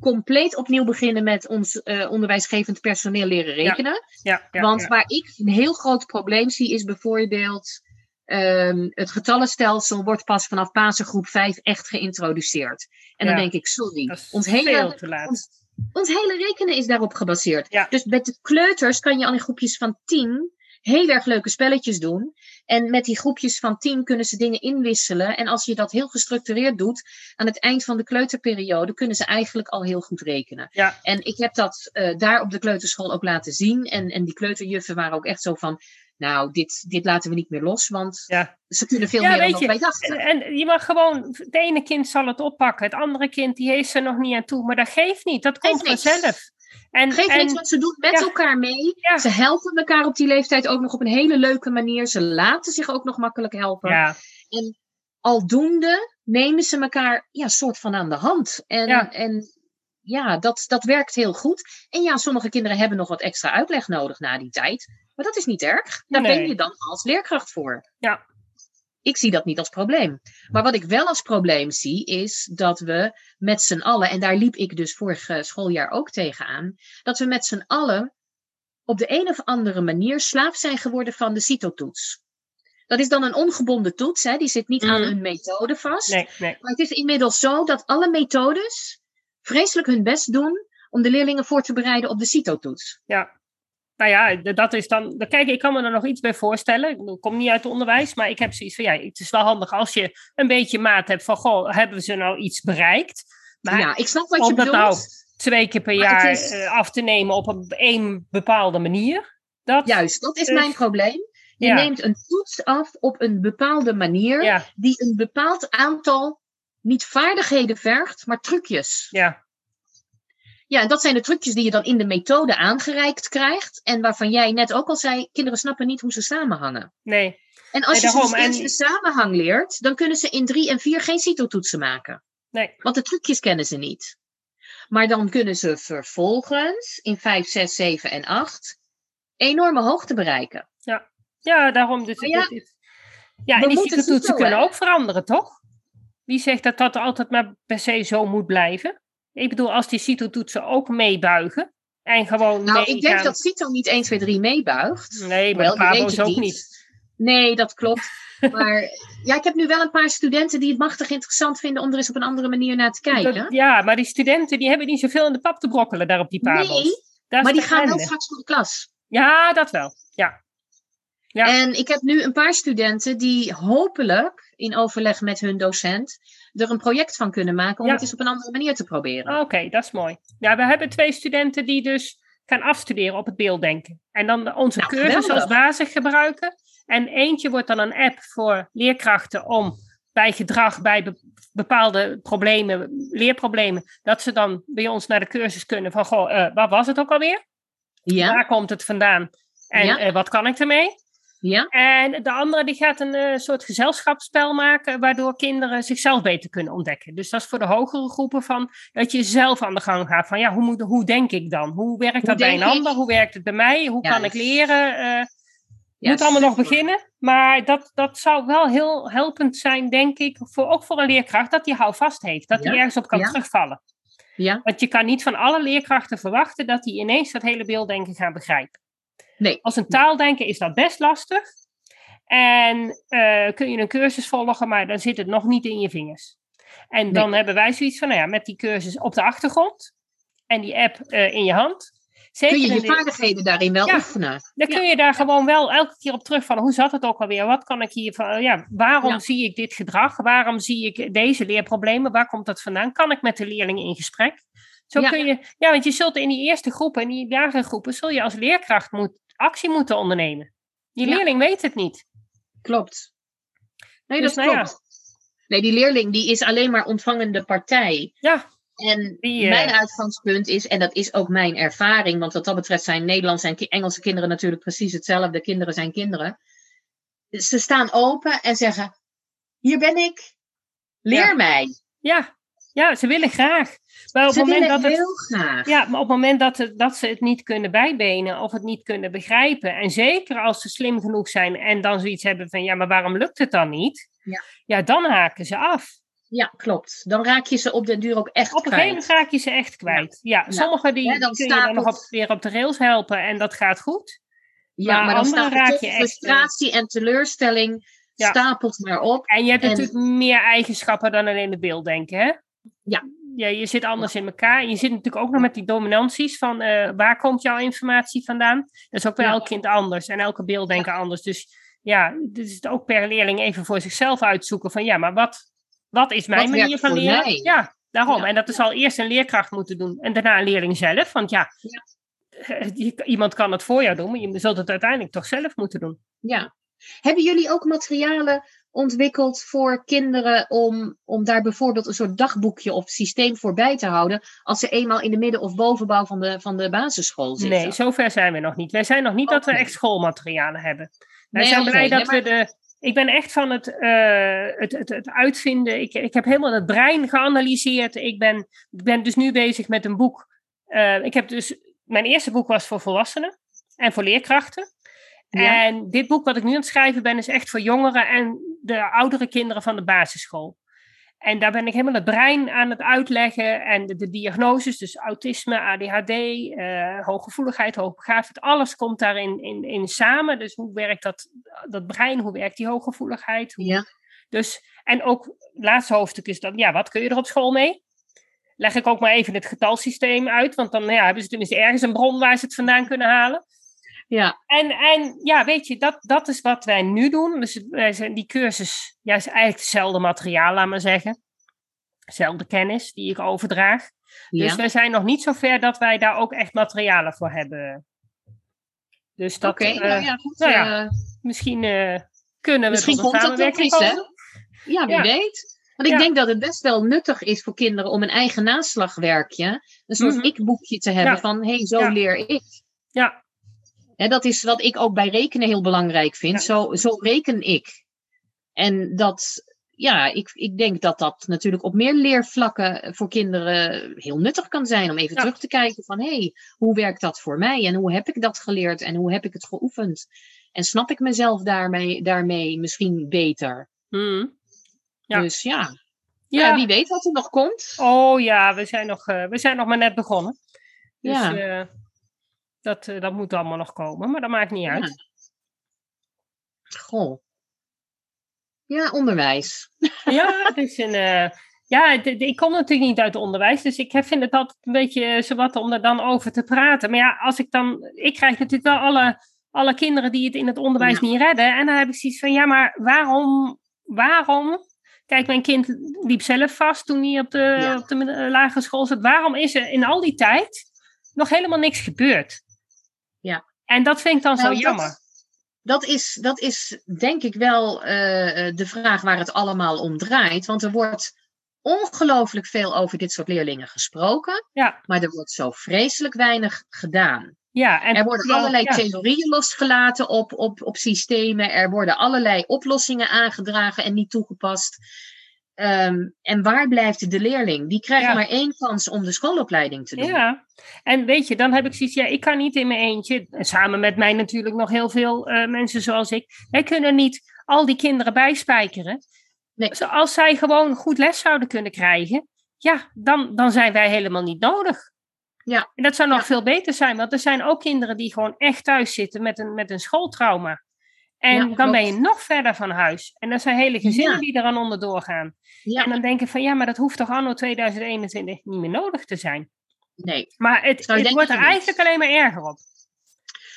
compleet opnieuw beginnen met ons eh, onderwijsgevend personeel leren rekenen. Ja, ja, Want ja. waar ik een heel groot probleem zie is bijvoorbeeld ehm, het getallenstelsel wordt pas vanaf Pasen groep 5 echt geïntroduceerd. En dan denk ik, sorry, ons hele, ons, Ons hele rekenen is daarop gebaseerd. Ja. Dus met de kleuters kan je al in groepjes van tien heel erg leuke spelletjes doen. En met die groepjes van tien kunnen ze dingen inwisselen. En als je dat heel gestructureerd doet, aan het eind van de kleuterperiode kunnen ze eigenlijk al heel goed rekenen. Ja. En ik heb dat eh, daar op de kleuterschool ook laten zien. En, en die kleuterjuffen waren ook echt zo van, nou, dit, dit laten we niet meer los, want Ja. ze kunnen veel Ja, meer dan wij dachten. En, en je mag gewoon, het ene kind zal het oppakken, het andere kind die heeft er nog niet aan toe, maar dat geeft niet, dat komt vanzelf. En, Geef en, niks, want ze doen met ja. elkaar mee. Ja. Ze helpen elkaar op die leeftijd ook nog op een hele leuke manier. Ze laten zich ook nog makkelijk helpen. ja, En aldoende nemen ze elkaar ja, soort van aan de hand. En Ja. en, ja dat, dat werkt heel goed. En ja, sommige kinderen hebben nog wat extra uitleg nodig na die tijd. Maar dat is niet erg. Daar Nee. ben je dan als leerkracht voor. Ja. Ik zie dat niet als probleem. Maar wat ik wel als probleem zie, is dat we met z'n allen, en daar liep ik dus vorig eh, schooljaar ook tegenaan, dat we met z'n allen op de een of andere manier slaaf zijn geworden van de CITO-toets. Dat is dan een ongebonden toets, hè? die zit niet aan Mhm. een methode vast. nee, nee. Maar het is inmiddels zo dat alle methodes vreselijk hun best doen om de leerlingen voor te bereiden op de CITO-toets. Ja. Nou ja, dat is dan. Kijk, ik kan me er nog iets bij voorstellen. Ik kom niet uit het onderwijs, maar ik heb zoiets van ja, het is wel handig als je een beetje maat hebt van goh, hebben ze nou iets bereikt? Maar ja, ik snap wat om je dat bedoelt. nou twee keer per Maar jaar is- eh, af te nemen op een, een bepaalde manier. Dat, Juist, dat is Dus- mijn probleem. Je Ja. neemt een toets af op een bepaalde manier Ja, die een bepaald aantal niet vaardigheden vergt, maar trucjes. ja, Ja, en dat zijn de trucjes die je dan in de methode aangereikt krijgt en waarvan jij net ook al zei, kinderen snappen niet hoe ze samenhangen. nee. En als Nee, je ze dus En- de samenhang leert, dan kunnen ze in drie en vier geen CITO-toetsen maken. Nee. Want de trucjes kennen ze niet. Maar dan kunnen ze vervolgens in 5, 6, 7 en 8 enorme hoogte bereiken. Ja, daarom. Dus Maar ja, dit ja, en die toetsen kunnen ook veranderen, toch? Wie zegt dat dat altijd maar per se zo moet blijven? Ik bedoel, als die CITO-toetsen ook meebuigen en gewoon Nou, ik denk dat CITO niet 1, 2, 3 meebuigt. Nee, maar Wel, Pabo's ook niet. Nee, dat klopt. Maar ja, ik heb nu wel een paar studenten die het machtig interessant vinden om er eens op een andere manier naar te kijken. Dat- ja, maar die studenten die hebben niet zoveel in de pap te brokkelen daar op die Pabo's. nee, maar die gaan wel straks voor de klas. Ja, dat wel. Ja. Ja. En ik heb nu een paar studenten die hopelijk in overleg met hun docent er een project van kunnen maken om Ja. het eens op een andere manier te proberen. Oké, dat is mooi. Ja, we hebben twee studenten die dus gaan afstuderen op het beelddenken. En dan onze Nou, cursus als basis gebruiken. En eentje wordt dan een app voor leerkrachten om bij gedrag, bij be- bepaalde problemen, leerproblemen, dat ze dan bij ons naar de cursus kunnen van, goh, eh, waar was het ook alweer? Ja, Waar komt het vandaan? En Ja. eh, wat kan ik ermee? Ja, En de andere die gaat een eh, soort gezelschapsspel maken, waardoor kinderen zichzelf beter kunnen ontdekken. Dus dat is voor de hogere groepen van dat je zelf aan de gang gaat. Van ja, hoe, moet, hoe denk ik dan? Hoe werkt dat bij een ik? ander? Hoe werkt het bij mij? Hoe kan ik leren? Ja, moet allemaal nog beginnen. Maar dat, dat zou wel heel helpend zijn, denk ik, voor, ook voor een leerkracht, dat die houvast heeft. Dat hij Ja, ergens op kan terugvallen. Ja, Want je kan niet van alle leerkrachten verwachten dat die ineens dat hele beelddenken gaan begrijpen. Nee. Als een taaldenken is dat best lastig. En eh, kun je een cursus volgen, maar dan zit het nog niet in je vingers. En dan hebben wij zoiets van, nou ja, met die cursus op de achtergrond en die app eh, in je hand. Zeker Kun je je de- vaardigheden daarin wel Ja. oefenen? dan Ja. kun je daar gewoon wel elke keer op terugvallen. Hoe zat het ook alweer? Wat kan ik hier van? Ja, waarom Ja. zie ik dit gedrag? Waarom zie ik deze leerproblemen? Waar komt dat vandaan? Kan ik met de leerlingen in gesprek? Zo Ja. kun je, ja, want je zult in die eerste groepen, in die lagere groepen, zul je als leerkracht moet, actie moeten ondernemen. Die Ja. leerling weet het niet. Klopt. Nee, Dus dat nou ja. klopt. Nee, die leerling die is alleen maar ontvangende partij. Ja, En Die, eh, mijn uitgangspunt is, en dat is ook mijn ervaring, want wat dat betreft zijn Nederlandse en Engelse kinderen natuurlijk precies hetzelfde. Kinderen zijn kinderen. Ze staan open en zeggen: Hier ben ik, leer Ja. mij. ja, ja, ze willen graag. Maar op Ze het moment willen dat het heel graag. Ja, maar op het moment dat, het, dat ze het niet kunnen bijbenen of het niet kunnen begrijpen, en zeker als ze slim genoeg zijn en dan zoiets hebben van ja, maar waarom lukt het dan niet? Ja. ja dan haken ze af. Ja, klopt. Dan raak je ze op den duur ook echt Op een gegeven kwijt. moment raak je ze echt kwijt. Ja, Ja. sommigen die, Ja, dan kun je dan nog op, weer op de rails helpen en dat gaat goed. Ja, maar maar dan staat raak je echt, frustratie en teleurstelling Ja. stapelt maar op. En je hebt En- natuurlijk meer eigenschappen dan alleen de beelddenken, hè? Ja. ja, je zit anders in elkaar. Je zit natuurlijk ook nog met die dominanties van eh, waar komt jouw informatie vandaan. Dat is ook bij elk kind anders en elke beelddenker anders. Dus ja, dit is het ook per leerling even voor zichzelf uitzoeken van ja, maar wat, wat is mijn Wat manier van leren? mij? Ja, daarom. En dat zal eerst een leerkracht moeten doen en daarna een leerling zelf. Want ja, eh, iemand kan het voor jou doen, maar je zult het uiteindelijk toch zelf moeten doen. Ja. Hebben jullie ook materialen ontwikkeld voor kinderen om, om daar bijvoorbeeld een soort dagboekje of systeem voor bij te houden als ze eenmaal in de midden- of bovenbouw van de, van de basisschool zitten? Nee, zover zijn we nog niet. Wij zijn nog niet dat we echt schoolmaterialen hebben. Wij Nee, zijn blij Nee, dat maar- we de. Ik ben echt van het, eh, het, het, het uitvinden. Ik, ik heb helemaal het brein geanalyseerd. Ik ben, ik ben dus nu bezig met een boek. Eh, ik heb dus. Mijn eerste boek was voor volwassenen en voor leerkrachten. Ja. En dit boek wat ik nu aan het schrijven ben, is echt voor jongeren en de oudere kinderen van de basisschool. En daar ben ik helemaal het brein aan het uitleggen en de, de diagnoses, dus autisme, ADHD, eh, hooggevoeligheid, hoogbegaafdheid, alles komt daarin in, in samen. Dus hoe werkt dat, dat brein, hoe werkt die hooggevoeligheid? Hoe- Ja. Dus, en ook het laatste hoofdstuk is dan, ja, wat kun je er op school mee? Leg ik ook maar even het getalsysteem uit, want dan ja, hebben ze tenminste ergens een bron waar ze het vandaan kunnen halen. Ja, En, en ja, weet je, dat, dat is wat wij nu doen. Dus wij zijn die cursus, ja, is eigenlijk hetzelfde materiaal, laat maar zeggen. Dezelfde kennis die ik overdraag. Dus wij zijn nog niet zo ver dat wij daar ook echt materialen voor hebben. Dus dat, Oké, eh, nou ja, goed. nou ja, eh, misschien eh, kunnen we Misschien komt dat nog eens, hè? ja, wie ja. weet. Want ik Ja. denk dat het best wel nuttig is voor kinderen om een eigen naslagwerkje, een soort Mhm. ik-boekje te hebben Ja. van, hé, hey, zo leer ik. Ja, Dat is wat ik ook bij rekenen heel belangrijk vind. Ja. Zo, zo reken ik. En dat, ja, ik, ik denk dat dat natuurlijk op meer leervlakken voor kinderen heel nuttig kan zijn. Om even Ja. terug te kijken van, hé, hey, hoe werkt dat voor mij? En hoe heb ik dat geleerd? En hoe heb ik het geoefend? En snap ik mezelf daarmee, daarmee misschien beter? Mhm. Ja. Dus ja. Ja. ja, wie weet wat er nog komt. Oh ja, we zijn nog, eh, we zijn nog maar net begonnen. Dus Ja. eh, dat, eh, dat moet allemaal nog komen, maar dat maakt niet uit. Goh. Ja, onderwijs. Ja, het is een. eh, ja, de- de- ik kom natuurlijk niet uit het onderwijs, dus ik vind het altijd een beetje zowat om er dan over te praten. Maar ja, als ik dan. Ik krijg natuurlijk wel alle, alle kinderen die het in het onderwijs Ja. niet redden. En dan heb ik zoiets van: ja, maar waarom? Waarom? Kijk, mijn kind liep zelf vast toen hij op de, Ja. op de lagere school zat. Waarom is er in al die tijd nog helemaal niks gebeurd? Ja. En dat vind ik dan Nou, zo dat- jammer. Dat is, dat is denk ik wel eh, eh, de vraag waar het allemaal om draait. Want er wordt ongelooflijk veel over dit soort leerlingen gesproken. Ja, Maar er wordt zo vreselijk weinig gedaan. ja. En, Er worden allerlei ja. theorieën losgelaten op, op, op systemen. Er worden allerlei oplossingen aangedragen en niet toegepast. Ehm, en waar blijft de leerling? Die krijgt Ja. maar één kans om de schoolopleiding te doen. Ja, en weet je, dan heb ik zoiets, ja, ik kan niet in mijn eentje, en samen met mij natuurlijk nog heel veel eh, mensen zoals ik, wij kunnen niet al die kinderen bijspijkeren. Nee. Dus als zij gewoon goed les zouden kunnen krijgen, ja, dan, dan zijn wij helemaal niet nodig. Ja. En dat zou nog Ja. veel beter zijn, want er zijn ook kinderen die gewoon echt thuis zitten met een, met een schooltrauma. En Ja, dan klopt. ben je nog verder van huis. En er zijn hele gezinnen Ja. die eraan onderdoor gaan. Ja. En dan denken van ja, maar dat hoeft toch anno 2021 niet meer nodig te zijn. Nee. Maar het, het wordt er eigenlijk alleen maar erger op.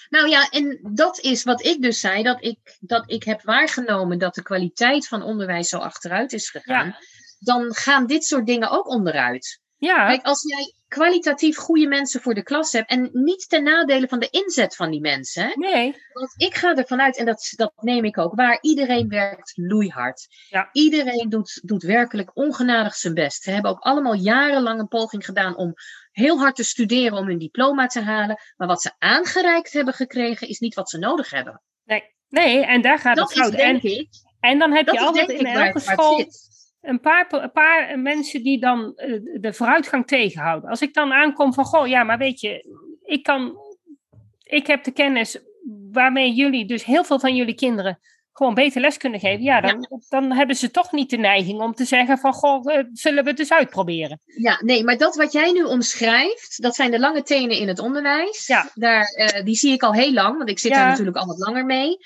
Nou ja, en dat is wat ik dus zei, dat ik, dat ik heb waargenomen dat de kwaliteit van onderwijs zo achteruit is gegaan. Dan gaan dit soort dingen ook onderuit. Ja, Kijk, als jij kwalitatief goede mensen voor de klas hebt en niet ten nadele van de inzet van die mensen. Nee. Want ik ga ervan uit, en dat, dat neem ik ook waar, iedereen werkt loeihard. Ja. Iedereen doet, doet werkelijk ongenadig zijn best. Ze hebben ook allemaal jarenlang een poging gedaan om heel hard te studeren om hun diploma te halen. Maar wat ze aangereikt hebben gekregen is niet wat ze nodig hebben. Nee. nee, en daar gaat Dat het fout. is denk En, ik, en dan heb je altijd in elke school. Een paar, een paar mensen die dan eh, de vooruitgang tegenhouden. Als ik dan aankom van, goh, ja, maar weet je, ik kan, ik heb de kennis waarmee jullie, dus heel veel van jullie kinderen, gewoon beter les kunnen geven. Ja, dan, dan hebben ze toch niet de neiging om te zeggen van, goh, eh, zullen we het eens uitproberen. Ja, nee, maar dat wat jij nu omschrijft, dat zijn de lange tenen in het onderwijs. Ja. Daar, eh, die zie ik al heel lang, want ik zit Ja. daar natuurlijk al wat langer mee.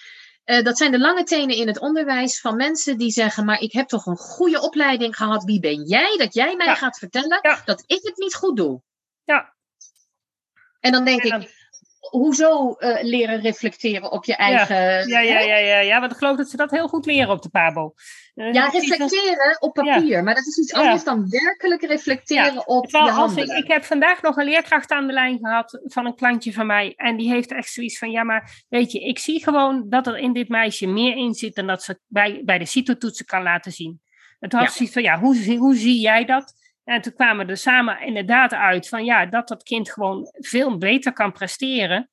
Eh, dat zijn de lange tenen in het onderwijs van mensen die zeggen: Maar ik heb toch een goede opleiding gehad. Wie ben jij dat jij mij Ja. gaat vertellen Ja. dat ik het niet goed doe? Ja. En dan denk En dan- ik: Hoezo eh, leren reflecteren op je eigen. Ja, ja, ja, ja, ja, want ik geloof dat ze dat heel goed leren op de Pabo. Eh, Ja, reflecteren op papier, maar dat is iets Ja. anders dan werkelijk reflecteren op je Terwijl als ik, ik heb vandaag nog een leerkracht aan de lijn gehad van een klantje van mij. En die heeft echt zoiets van, ja maar weet je, ik zie gewoon dat er in dit meisje meer in zit dan dat ze bij, bij de CITO-toetsen kan laten zien. En toen had zoiets van, ja, hoe, hoe zie jij dat? En toen kwamen we er samen inderdaad uit van, ja, dat dat kind gewoon veel beter kan presteren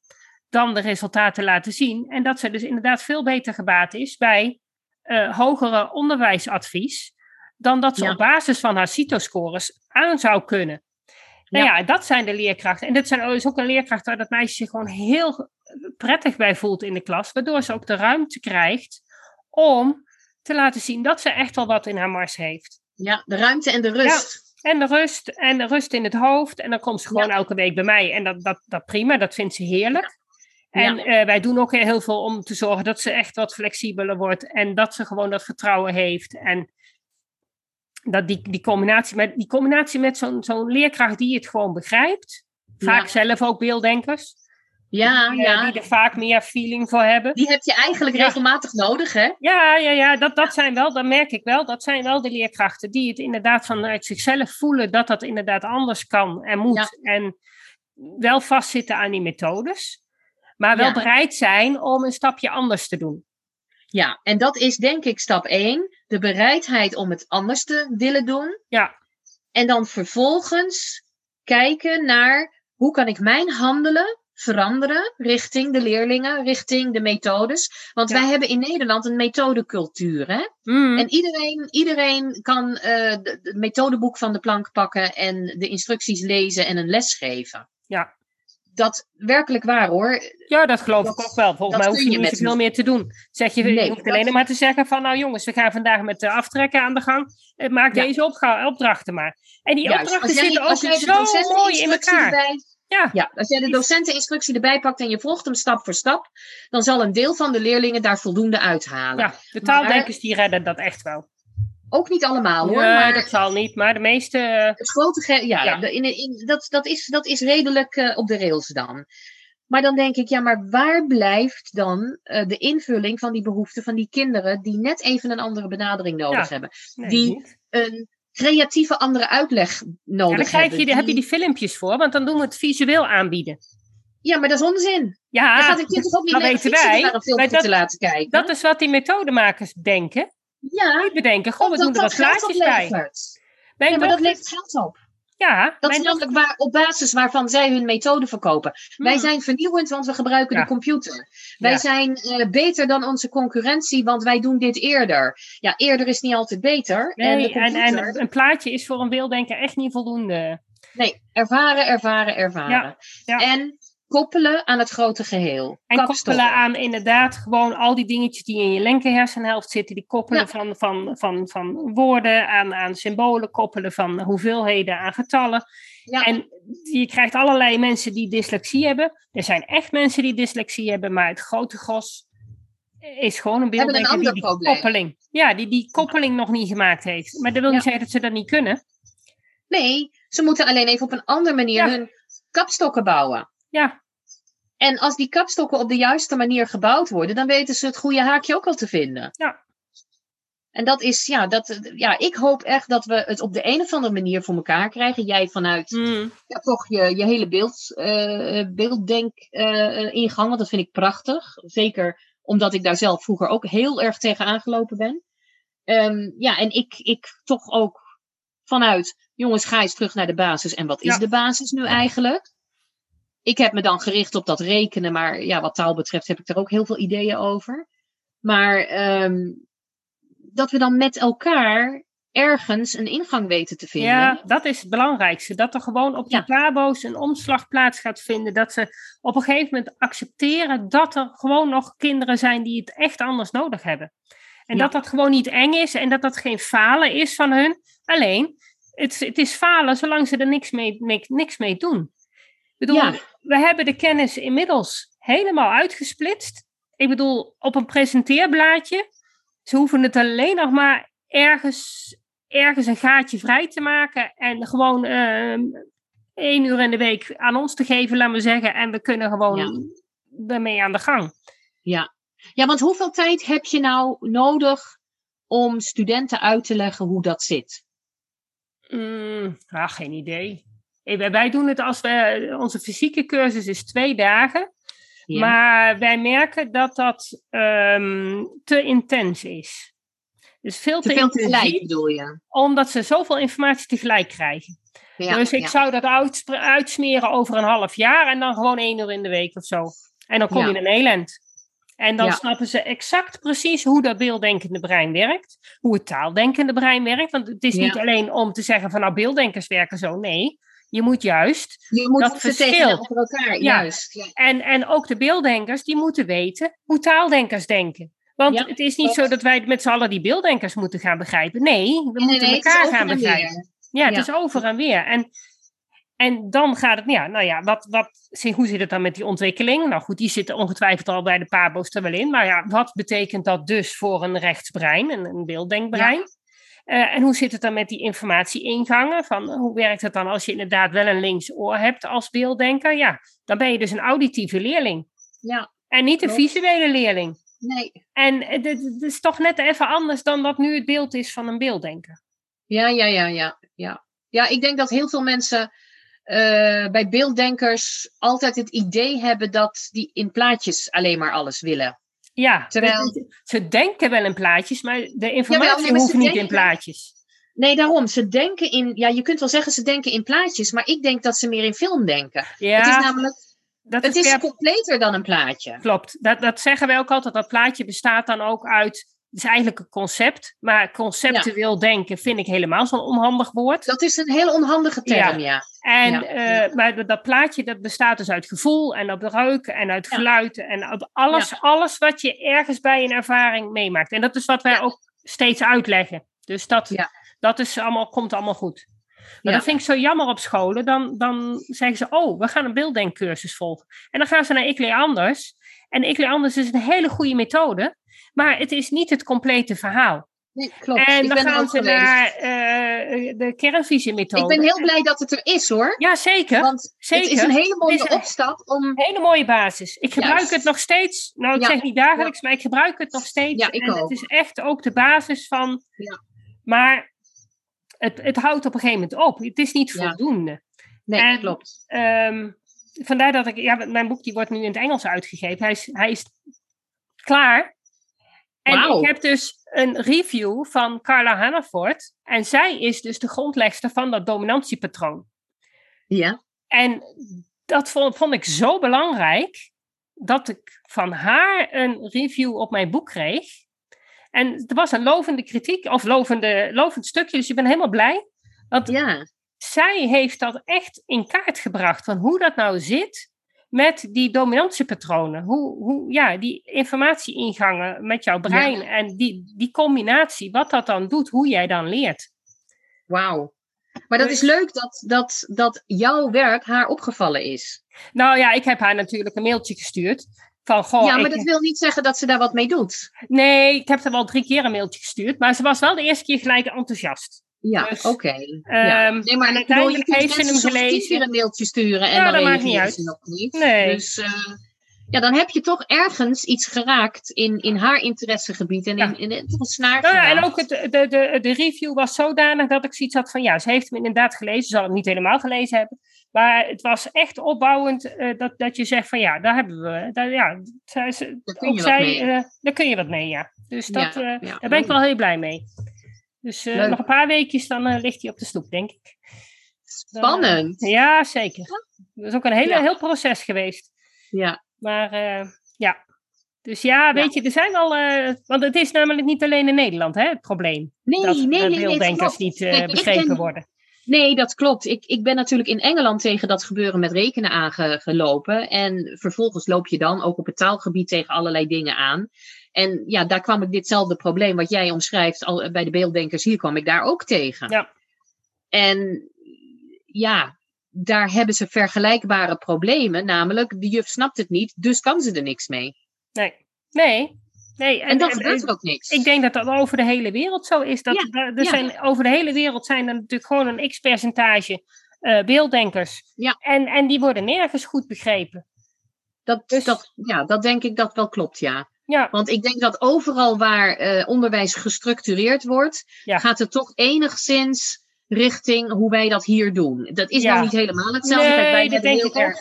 dan de resultaten laten zien. En dat ze dus inderdaad veel beter gebaat is bij eh, hogere onderwijsadvies dan dat ze Ja. op basis van haar CITO-scores aan zou kunnen. Nou ja, dat zijn de leerkrachten. En dit zijn, is ook een leerkracht waar dat meisje zich gewoon heel prettig bij voelt in de klas, waardoor ze ook de ruimte krijgt om te laten zien dat ze echt wel wat in haar mars heeft. Ja, de ruimte en de rust. En de rust, en de rust in het hoofd. En dan komt ze gewoon Ja. elke week bij mij. En dat, dat, dat prima, dat vindt ze heerlijk. En Ja. eh, wij doen ook heel veel om te zorgen dat ze echt wat flexibeler wordt. En dat ze gewoon dat vertrouwen heeft. En dat die, die combinatie met, die combinatie met zo'n zo'n leerkracht die het gewoon begrijpt. Vaak Ja. zelf ook beelddenkers. Ja, die, eh, ja. die er vaak meer feeling voor hebben. Die heb je eigenlijk Ja. regelmatig nodig, hè? Ja, ja, ja, dat, dat zijn wel, dat merk ik wel. Dat zijn wel de leerkrachten die het inderdaad vanuit zichzelf voelen dat dat inderdaad anders kan en moet. En wel vastzitten aan die methodes. Maar wel Ja. bereid zijn om een stapje anders te doen. Ja, en dat is denk ik stap 1. De bereidheid om het anders te willen doen. Ja, En dan vervolgens kijken naar hoe kan ik mijn handelen veranderen richting de leerlingen, richting de methodes. Want Ja. wij hebben in Nederland een methodecultuur. Hè? Mm, En iedereen, iedereen kan eh de- het methodeboek van de plank pakken en de instructies lezen en een les geven. ja. Dat werkelijk waar hoor. ja, dat geloof Dat- ik ook wel. Volgens mij hoef je je niet me. meer te doen. Zeg je, je hoeft dat- alleen maar te zeggen van nou jongens, we gaan vandaag met de aftrekken aan de gang. Eh, Maak Ja. deze opdrachten maar. En die Juist, opdrachten zitten ook zo mooi in elkaar. Ja, Ja, als jij de docenteninstructie erbij pakt en je volgt hem stap voor stap, dan zal een deel van de leerlingen daar voldoende uithalen. ja, de taaldenkers die redden dat echt wel. Ook niet allemaal hoor, Nee, maar dat zal niet, maar de meeste. eh, het grote ja, in, in, dat, dat, is, dat is redelijk eh, op de rails dan. Maar dan denk ik, ja, maar waar blijft dan eh, de invulling van die behoeften van die kinderen die net even een andere benadering nodig Ja. hebben? nee, Die- niet. Een creatieve andere uitleg Ja, nodig dan krijg hebben. je, heb je die- filmpjes voor, want dan doen we het visueel aanbieden. Ja, maar dat is onzin. Ja, Dan gaat kind toch ook niet weten wij, naar een filmpje wij dat- te laten kijken? dat is wat die methodemakers denken. ja, Die bedenken, goh, we doen er wat plaatjes bij. Mijn Ja, maar dat levert geld op. ja, Dat is namelijk waar, op basis waarvan zij hun methode verkopen. Wij Hmm. zijn vernieuwend, want we gebruiken Ja. de computer. Wij Ja. zijn eh, beter dan onze concurrentie, want wij doen dit eerder. Ja, eerder is niet altijd beter. en, Nee, de en, computer, en een plaatje is voor een beelddenker echt niet voldoende. nee, ervaren, ervaren, ervaren. ja. En koppelen aan het grote geheel. En Kapstokken. koppelen aan inderdaad gewoon al die dingetjes die in je linker hersenhelft zitten. Die koppelen Ja. van, van, van, van woorden aan, aan symbolen, koppelen van hoeveelheden aan getallen. Ja. En je krijgt allerlei mensen die dyslexie hebben. Er zijn echt mensen die dyslexie hebben, maar het grote gros is gewoon een beelddenker die die probleem. koppeling, ja, die die koppeling nog niet gemaakt heeft. Maar dat wil niet Ja. zeggen dat ze dat niet kunnen. Nee, ze moeten alleen even op een andere manier hun kapstokken bouwen. Ja, En als die kapstokken op de juiste manier gebouwd worden, dan weten ze het goede haakje ook al te vinden. Ja. En dat is, ja, dat, ja, ik hoop echt dat we het op de een of andere manier voor elkaar krijgen. Jij vanuit Mm. ja, toch je, je hele beeld, eh beelddenk eh, ingang, want dat vind ik prachtig. Zeker omdat ik daar zelf vroeger ook heel erg tegen aangelopen ben. Ehm, ja, en ik, ik toch ook vanuit, jongens, ga eens terug naar de basis. En wat is Ja. de basis nu eigenlijk? Ik heb me dan gericht op dat rekenen, maar ja, wat taal betreft heb ik er ook heel veel ideeën over. Maar ehm, dat we dan met elkaar ergens een ingang weten te vinden. Ja, dat is het belangrijkste. Dat er gewoon op die Ja. een omslag plaats gaat vinden. Dat ze op een gegeven moment accepteren dat er gewoon nog kinderen zijn die het echt anders nodig hebben. En Ja. dat dat gewoon niet eng is en dat dat geen falen is van hun. Alleen, het, het is falen zolang ze er niks mee- niks mee doen. Bedoel, Ja. we hebben de kennis inmiddels helemaal uitgesplitst. ik bedoel, op een presenteerblaadje, ze hoeven het alleen nog maar ergens, ergens een gaatje vrij te maken en gewoon ehm, één uur in de week aan ons te geven, laten we zeggen, en we kunnen gewoon Ja. ermee aan de gang. Ja. ja, want hoeveel tijd heb je nou nodig om studenten uit te leggen hoe dat zit? Mm, ah, geen idee. Eh, Wij doen het als we, onze fysieke cursus is twee dagen. Ja. Maar wij merken dat dat ehm, te intens is. Dus veel te, Te veel tegelijk bedoel je? omdat ze zoveel informatie tegelijk krijgen. Ja, dus ik ja. zou dat uitsmeren over een half jaar en dan gewoon één uur in de week of zo. En dan kom je in een elend. En dan snappen ze exact precies hoe dat beelddenkende brein werkt. Hoe het taaldenkende brein werkt. Want het is niet alleen om te zeggen van nou beelddenkers werken zo. Nee, je moet juist Je moet dat verschil. elkaar, Ja. juist. Ja. En, en ook de beelddenkers, die moeten weten hoe taaldenkers denken. Want Ja, het is niet zo dat wij met z'n allen die beelddenkers moeten gaan begrijpen. Nee, we Nee, moeten nee, elkaar gaan en begrijpen. Ja, het is over en weer. En, en dan gaat het, ja, nou ja, wat, wat, hoe zit het dan met die ontwikkeling? Nou goed, die zitten ongetwijfeld al bij de pabo's er wel in. Maar ja, wat betekent dat dus voor een rechtsbrein, een, een beelddenkbrein? Eh, en hoe zit het dan met die informatieingangen? Van, hoe werkt het dan als je inderdaad wel een linksoor hebt als beelddenker? Ja, dan ben je dus een auditieve leerling. Ja, En niet een visuele leerling. nee. En het, het- is toch net even anders dan dat nu het beeld is van een beelddenker. Ja, ja, ja, ja, ja. Ja, ik denk dat heel veel mensen eh, bij beelddenkers altijd het idee hebben dat die in plaatjes alleen maar alles willen. Ja, Terwijl- ze- ze denken wel in plaatjes, maar de informatie ze hoeft niet in denken- plaatjes. Nee, daarom. Ze denken in, ja, je kunt wel zeggen ze denken in plaatjes, maar ik denk dat ze meer in film denken. Ja, het is namelijk, dat het is, completer dan een plaatje. klopt. Dat, dat zeggen wij ook altijd. Dat plaatje bestaat dan ook uit. Het is eigenlijk een concept, maar conceptueel denken vind ik helemaal zo'n onhandig woord. Dat is een heel onhandige term, ja. En, Ja, eh, ja. Maar dat, plaatje dat bestaat dus uit gevoel en uit reuk en uit Ja. geluid en uit alles, alles wat je ergens bij een ervaring meemaakt. En dat is wat wij ook steeds uitleggen. Dus dat, dat is allemaal, komt allemaal goed. Maar dat vind ik zo jammer op scholen. Dan, dan zeggen ze, oh, we gaan een beelddenkcursus volgen. En dan gaan ze naar Ikle Anders. En Ikle Anders is een hele goede methode. Maar het is niet het complete verhaal. Nee, klopt. en dan gaan ze naar eh, de kernvisiemethode. Ik ben heel blij dat het er is, hoor. Ja, zeker. Want zeker. het is een hele mooie een- opstap om... Een hele mooie basis. Ik gebruik Juist. het nog steeds. Nou, ik Ja. zeg niet dagelijks, maar ik gebruik het nog steeds. Ja, ik en ook. het is echt ook de basis van. Ja. Maar het, het houdt op een gegeven moment op. Het is niet voldoende. Nee, En- klopt. Ehm, vandaar dat ik. Ja, mijn boek die wordt nu in het Engels uitgegeven. Hij is, hij is klaar. En ik heb dus een review van Carla Hannaford. En zij is dus de grondlegster van dat dominantiepatroon. Ja. En dat vond, vond ik zo belangrijk dat ik van haar een review op mijn boek kreeg. En er was een lovende kritiek, of lovende, lovend stukje, dus ik ben helemaal blij. Want Ja. zij heeft dat echt in kaart gebracht, van hoe dat nou zit met die dominantiepatronen. Hoe, hoe ja, die informatieingangen met jouw brein en die, die combinatie, wat dat dan doet, hoe jij dan leert. Wauw. Maar dat is leuk dat, dat, dat jouw werk haar opgevallen is. Nou ja, ik heb haar natuurlijk een mailtje gestuurd. Van, goh, ja, maar ik- dat wil niet zeggen dat ze daar wat mee doet. Nee, ik heb er wel drie keer een mailtje gestuurd. Maar ze was wel de eerste keer gelijk enthousiast. Ja, Dus, oké. ja. Ehm, Nee, maar ik bedoel, je kunt mensen hem soms keer een mailtje sturen en Ja, dan dat maakt ze nog niet. Nee. Dus eh, ja, dan heb je toch ergens iets geraakt in, in haar interessegebied en Ja. in, in, het snaar Nou ja, en ook het, de, de, de review was zodanig dat ik zoiets had van ja, ze heeft hem inderdaad gelezen. Ze zal het niet helemaal gelezen hebben. Maar het was echt opbouwend eh, dat, dat je zegt van ja, daar hebben we. Daar, ja, zij, Daar kun je wat mee. eh, daar kun je wat mee, ja. Dus dat, daar ben ik wel heel blij mee. Dus eh, nog een paar weekjes, dan eh, ligt hij op de stoep, denk ik. Dan, eh, Spannend. ja, zeker. Dat is ook een hele, Ja. heel proces geweest. Ja. Maar ja. Dus ja, weet je, er zijn eh, want het is namelijk niet alleen in Nederland, hè, het probleem. Nee, dat nee, de nee, beelddenkers niet Kijk, begrepen ben- worden. Nee, dat klopt. Ik, ik ben natuurlijk in Engeland tegen dat gebeuren met rekenen aangelopen. En vervolgens loop je dan ook op het taalgebied tegen allerlei dingen aan. En ja, daar kwam ik ditzelfde probleem wat jij omschrijft al, bij de beelddenkers. Hier kwam ik daar ook tegen. Ja. En ja, daar hebben ze vergelijkbare problemen. Namelijk, de juf snapt het niet, dus kan ze er niks mee. Nee. Nee. nee. En, dan gebeurt ook niks. Ik denk dat dat over de hele wereld zo is. Dat, Ja, er ja. zijn, over de hele wereld zijn er natuurlijk gewoon een x-percentage eh, beelddenkers. Ja. En, en die worden nergens goed begrepen. Dat, Dus- dat, ja, dat denk ik dat wel klopt, ja. Ja, Want ik denk dat overal waar eh, onderwijs gestructureerd wordt, Ja. gaat het toch enigszins richting hoe wij dat hier doen. Dat is Ja. nou niet helemaal hetzelfde. Kijk, wij nee, dat hebben denk heel ik ook erg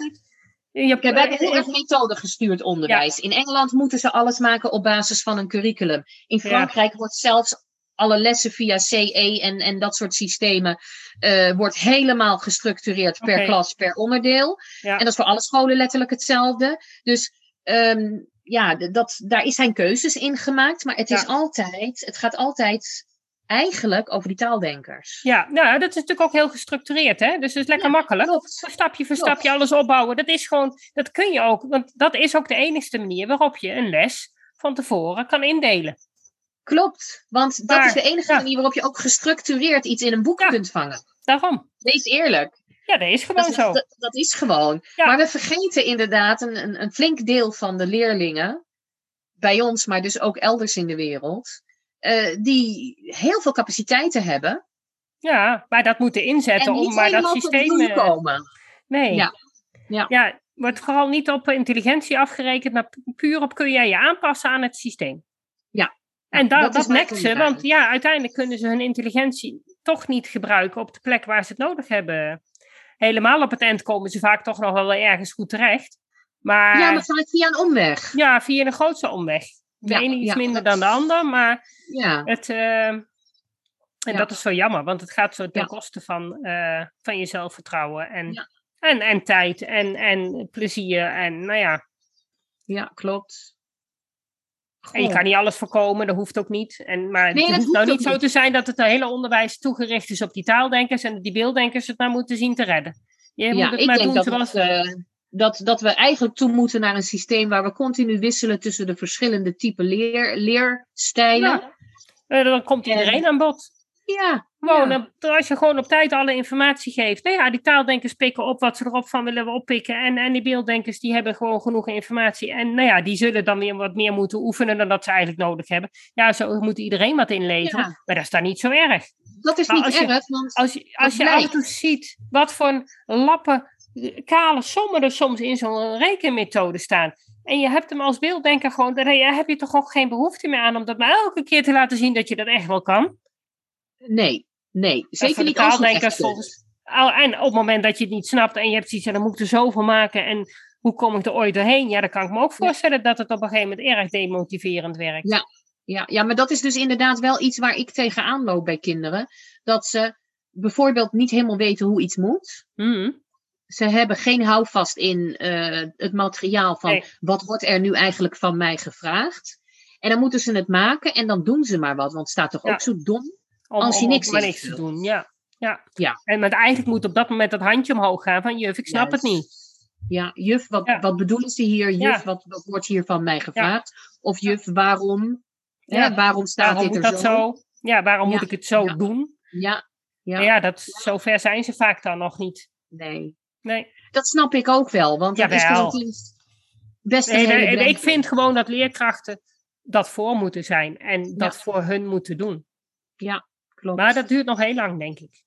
wij hebben heel erg methodegestuurd onderwijs. In Engeland moeten ze alles maken op basis van een curriculum. In Ja. Frankrijk wordt zelfs alle lessen via CE en, en dat soort systemen eh, wordt helemaal gestructureerd per klas, per onderdeel. Ja. En dat is voor alle scholen letterlijk hetzelfde. Dus ehm, ja, dat, daar is zijn keuzes in gemaakt. Maar het is Ja. altijd, het gaat altijd eigenlijk over die taaldenkers. Ja, nou, dat is natuurlijk ook heel gestructureerd, hè? Dus het is lekker makkelijk. Klopt. Stapje voor Klopt. stapje alles opbouwen. Dat is gewoon, dat kun je ook, want dat is ook de enigste manier waarop je een les van tevoren kan indelen. Klopt. Want dat is de enige ja. manier waarop je ook gestructureerd iets in een boek Ja. kunt vangen. Daarom. Wees eerlijk. Ja, dat is gewoon Dat, zo. dat, dat is gewoon. Ja. Maar we vergeten inderdaad een, een, een flink deel van de leerlingen, bij ons, maar dus ook elders in de wereld, eh, die heel veel capaciteiten hebben Ja, maar dat moeten inzetten en om maar dat systeem... bloei eh, komen. Nee. Ja. Ja. ja, wordt vooral niet op intelligentie afgerekend, maar pu- puur op kun jij je aanpassen aan het systeem. Ja. En da- dat dat, nekt ze, want ja, uiteindelijk kunnen ze hun intelligentie toch niet gebruiken op de plek waar ze het nodig hebben. Helemaal op het eind komen ze vaak toch nog wel ergens goed terecht. Maar Ja, maar vaak via een omweg. ja, via de grootste omweg. De Ja, ene iets ja, minder dat- dan de ander, maar Ja, het, eh, en dat is zo jammer, want het gaat zo ten koste van, eh, van je zelfvertrouwen en, en, en tijd en, en plezier. En nou ja, ja klopt. En je kan niet alles voorkomen, dat hoeft ook niet. En, maar. Nee, het hoeft nou niet zo niet. te zijn dat het hele onderwijs toegericht is op die taaldenkers en dat die beelddenkers het maar moeten zien te redden. Je moet Ja, het ik maar denk doen dat, zoals... het, eh, dat, dat we eigenlijk toe moeten naar een systeem waar we continu wisselen tussen de verschillende type leer, leerstijlen. Ja. Eh, dan komt En- iedereen aan bod. Ja, Gewoon, ja. als je gewoon op tijd alle informatie geeft. Nou ja, die taaldenkers pikken op wat ze erop van willen oppikken. En, en die beelddenkers die hebben gewoon genoeg informatie. En nou ja, die zullen dan weer wat meer moeten oefenen dan dat ze eigenlijk nodig hebben. Ja, zo moet iedereen wat inleveren. Ja. Maar dat is dan niet zo erg. dat is Maar niet als je- erg, want Als je, als je af en toe ziet wat voor lappen eh, kale sommen er soms in zo'n rekenmethode staan. En je hebt hem als beelddenker gewoon, daar heb je toch ook geen behoefte meer aan om dat maar elke keer te laten zien dat je dat echt wel kan. nee, nee. Zeker niet als je En op het moment dat je het niet snapt en je hebt zoiets, ja, dan moet ik er zoveel maken en hoe kom ik er ooit doorheen? Ja, dan kan ik me ook voorstellen dat het op een gegeven moment erg demotiverend werkt. Ja. Ja, ja, maar dat is dus inderdaad wel iets waar ik tegenaan loop bij kinderen. Dat ze bijvoorbeeld niet helemaal weten hoe iets moet. Mhm. Ze hebben geen houvast in eh, het materiaal van Nee. wat wordt er nu eigenlijk van mij gevraagd. En dan moeten ze het maken en dan doen ze maar wat. Want het staat toch Ja. ook zo dom? Om, Als je om- niks om te doen, ja. ja. Ja. En met eigenlijk moet op dat moment dat handje omhoog gaan van juf, ik snap het niet. Ja, juf, wat, Ja. wat bedoelen ze hier? Juf, Ja. wat, wat wordt hier van mij gevraagd? Of juf, waarom? Ja. Hè, waarom staat Waarom dit moet er dat zo? zo? Ja, waarom Ja, moet ik het zo ja. doen? Ja, ja, ja, dat, zover zijn ze vaak dan nog niet. nee. Nee, Dat snap ik ook wel, want dat is best een nee, hele nee, ik vind gewoon dat leerkrachten dat voor moeten zijn en dat Ja. voor hun moeten doen. Klopt. Maar dat duurt nog heel lang, denk ik.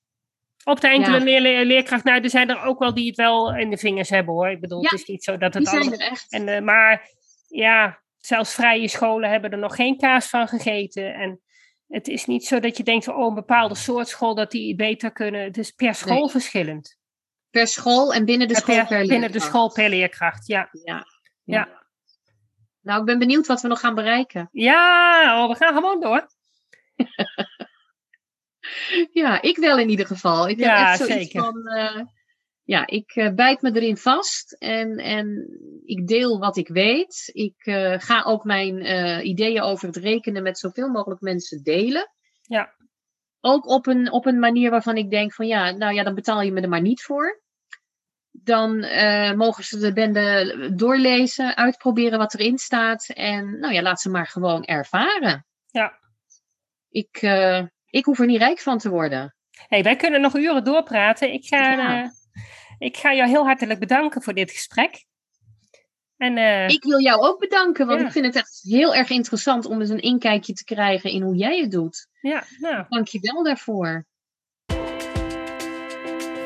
Op de enkele Ja. leer- leer- leerkracht, nou, er zijn er ook wel die het wel in de vingers hebben hoor. Ik bedoel, Ja, het is niet zo dat het echt. En, eh, maar ja, zelfs vrije scholen hebben er nog geen kaas van gegeten. En het is niet zo dat je denkt van, oh, een bepaalde soort school dat die beter kunnen. Het is per school Nee. verschillend. Per school en binnen de school per- per binnen de school per leerkracht, ja. Ja. Ja. Nou, ik ben benieuwd wat we nog gaan bereiken. Ja, oh, we gaan gewoon door. Ja, ik wel in ieder geval. Ik Ja, heb echt zoiets zeker. van... eh, ja, ik eh, bijt me erin vast en, en ik deel wat ik weet. Ik eh, ga ook mijn ideeën over het rekenen met zoveel mogelijk mensen delen. Ja. Ook op een, op een manier waarvan ik denk van ja, nou ja, dan betaal je me er maar niet voor. Dan mogen ze de bende doorlezen, uitproberen wat erin staat. En nou ja, laat ze maar gewoon ervaren. Ja. Ik, ik hoef er niet rijk van te worden. Hey, wij kunnen nog uren doorpraten. Ik ga, Ja. eh, ik ga jou heel hartelijk bedanken voor dit gesprek. En, uh, ik wil jou ook bedanken, want Ja. ik vind het echt heel erg interessant om eens een inkijkje te krijgen in hoe jij het doet. ja, nou, Dank je wel daarvoor.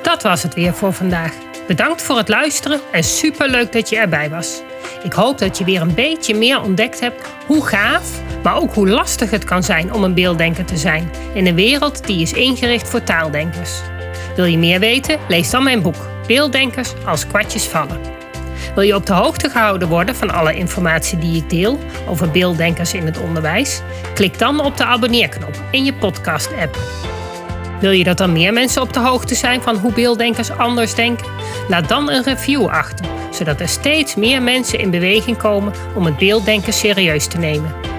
dat was het weer voor vandaag. Bedankt voor het luisteren en superleuk dat je erbij was. Ik hoop dat je weer een beetje meer ontdekt hebt hoe gaaf, maar ook hoe lastig het kan zijn om een beelddenker te zijn in een wereld die is ingericht voor taaldenkers. Wil je meer weten? Lees dan mijn boek Beelddenkers als kwartjes vallen. Wil je op de hoogte gehouden worden van alle informatie die ik deel over beelddenkers in het onderwijs? Klik dan op de abonneerknop in je podcast-app. Wil je dat er meer mensen op de hoogte zijn van hoe beelddenkers anders denken? Laat dan een review achter, zodat er steeds meer mensen in beweging komen om het beelddenken serieus te nemen.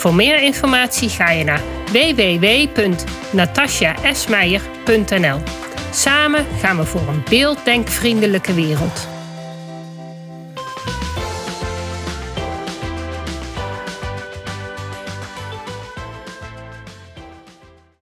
Voor meer informatie ga je naar www.natasjaesmeijer.nl. Samen gaan we voor een beelddenkvriendelijke wereld.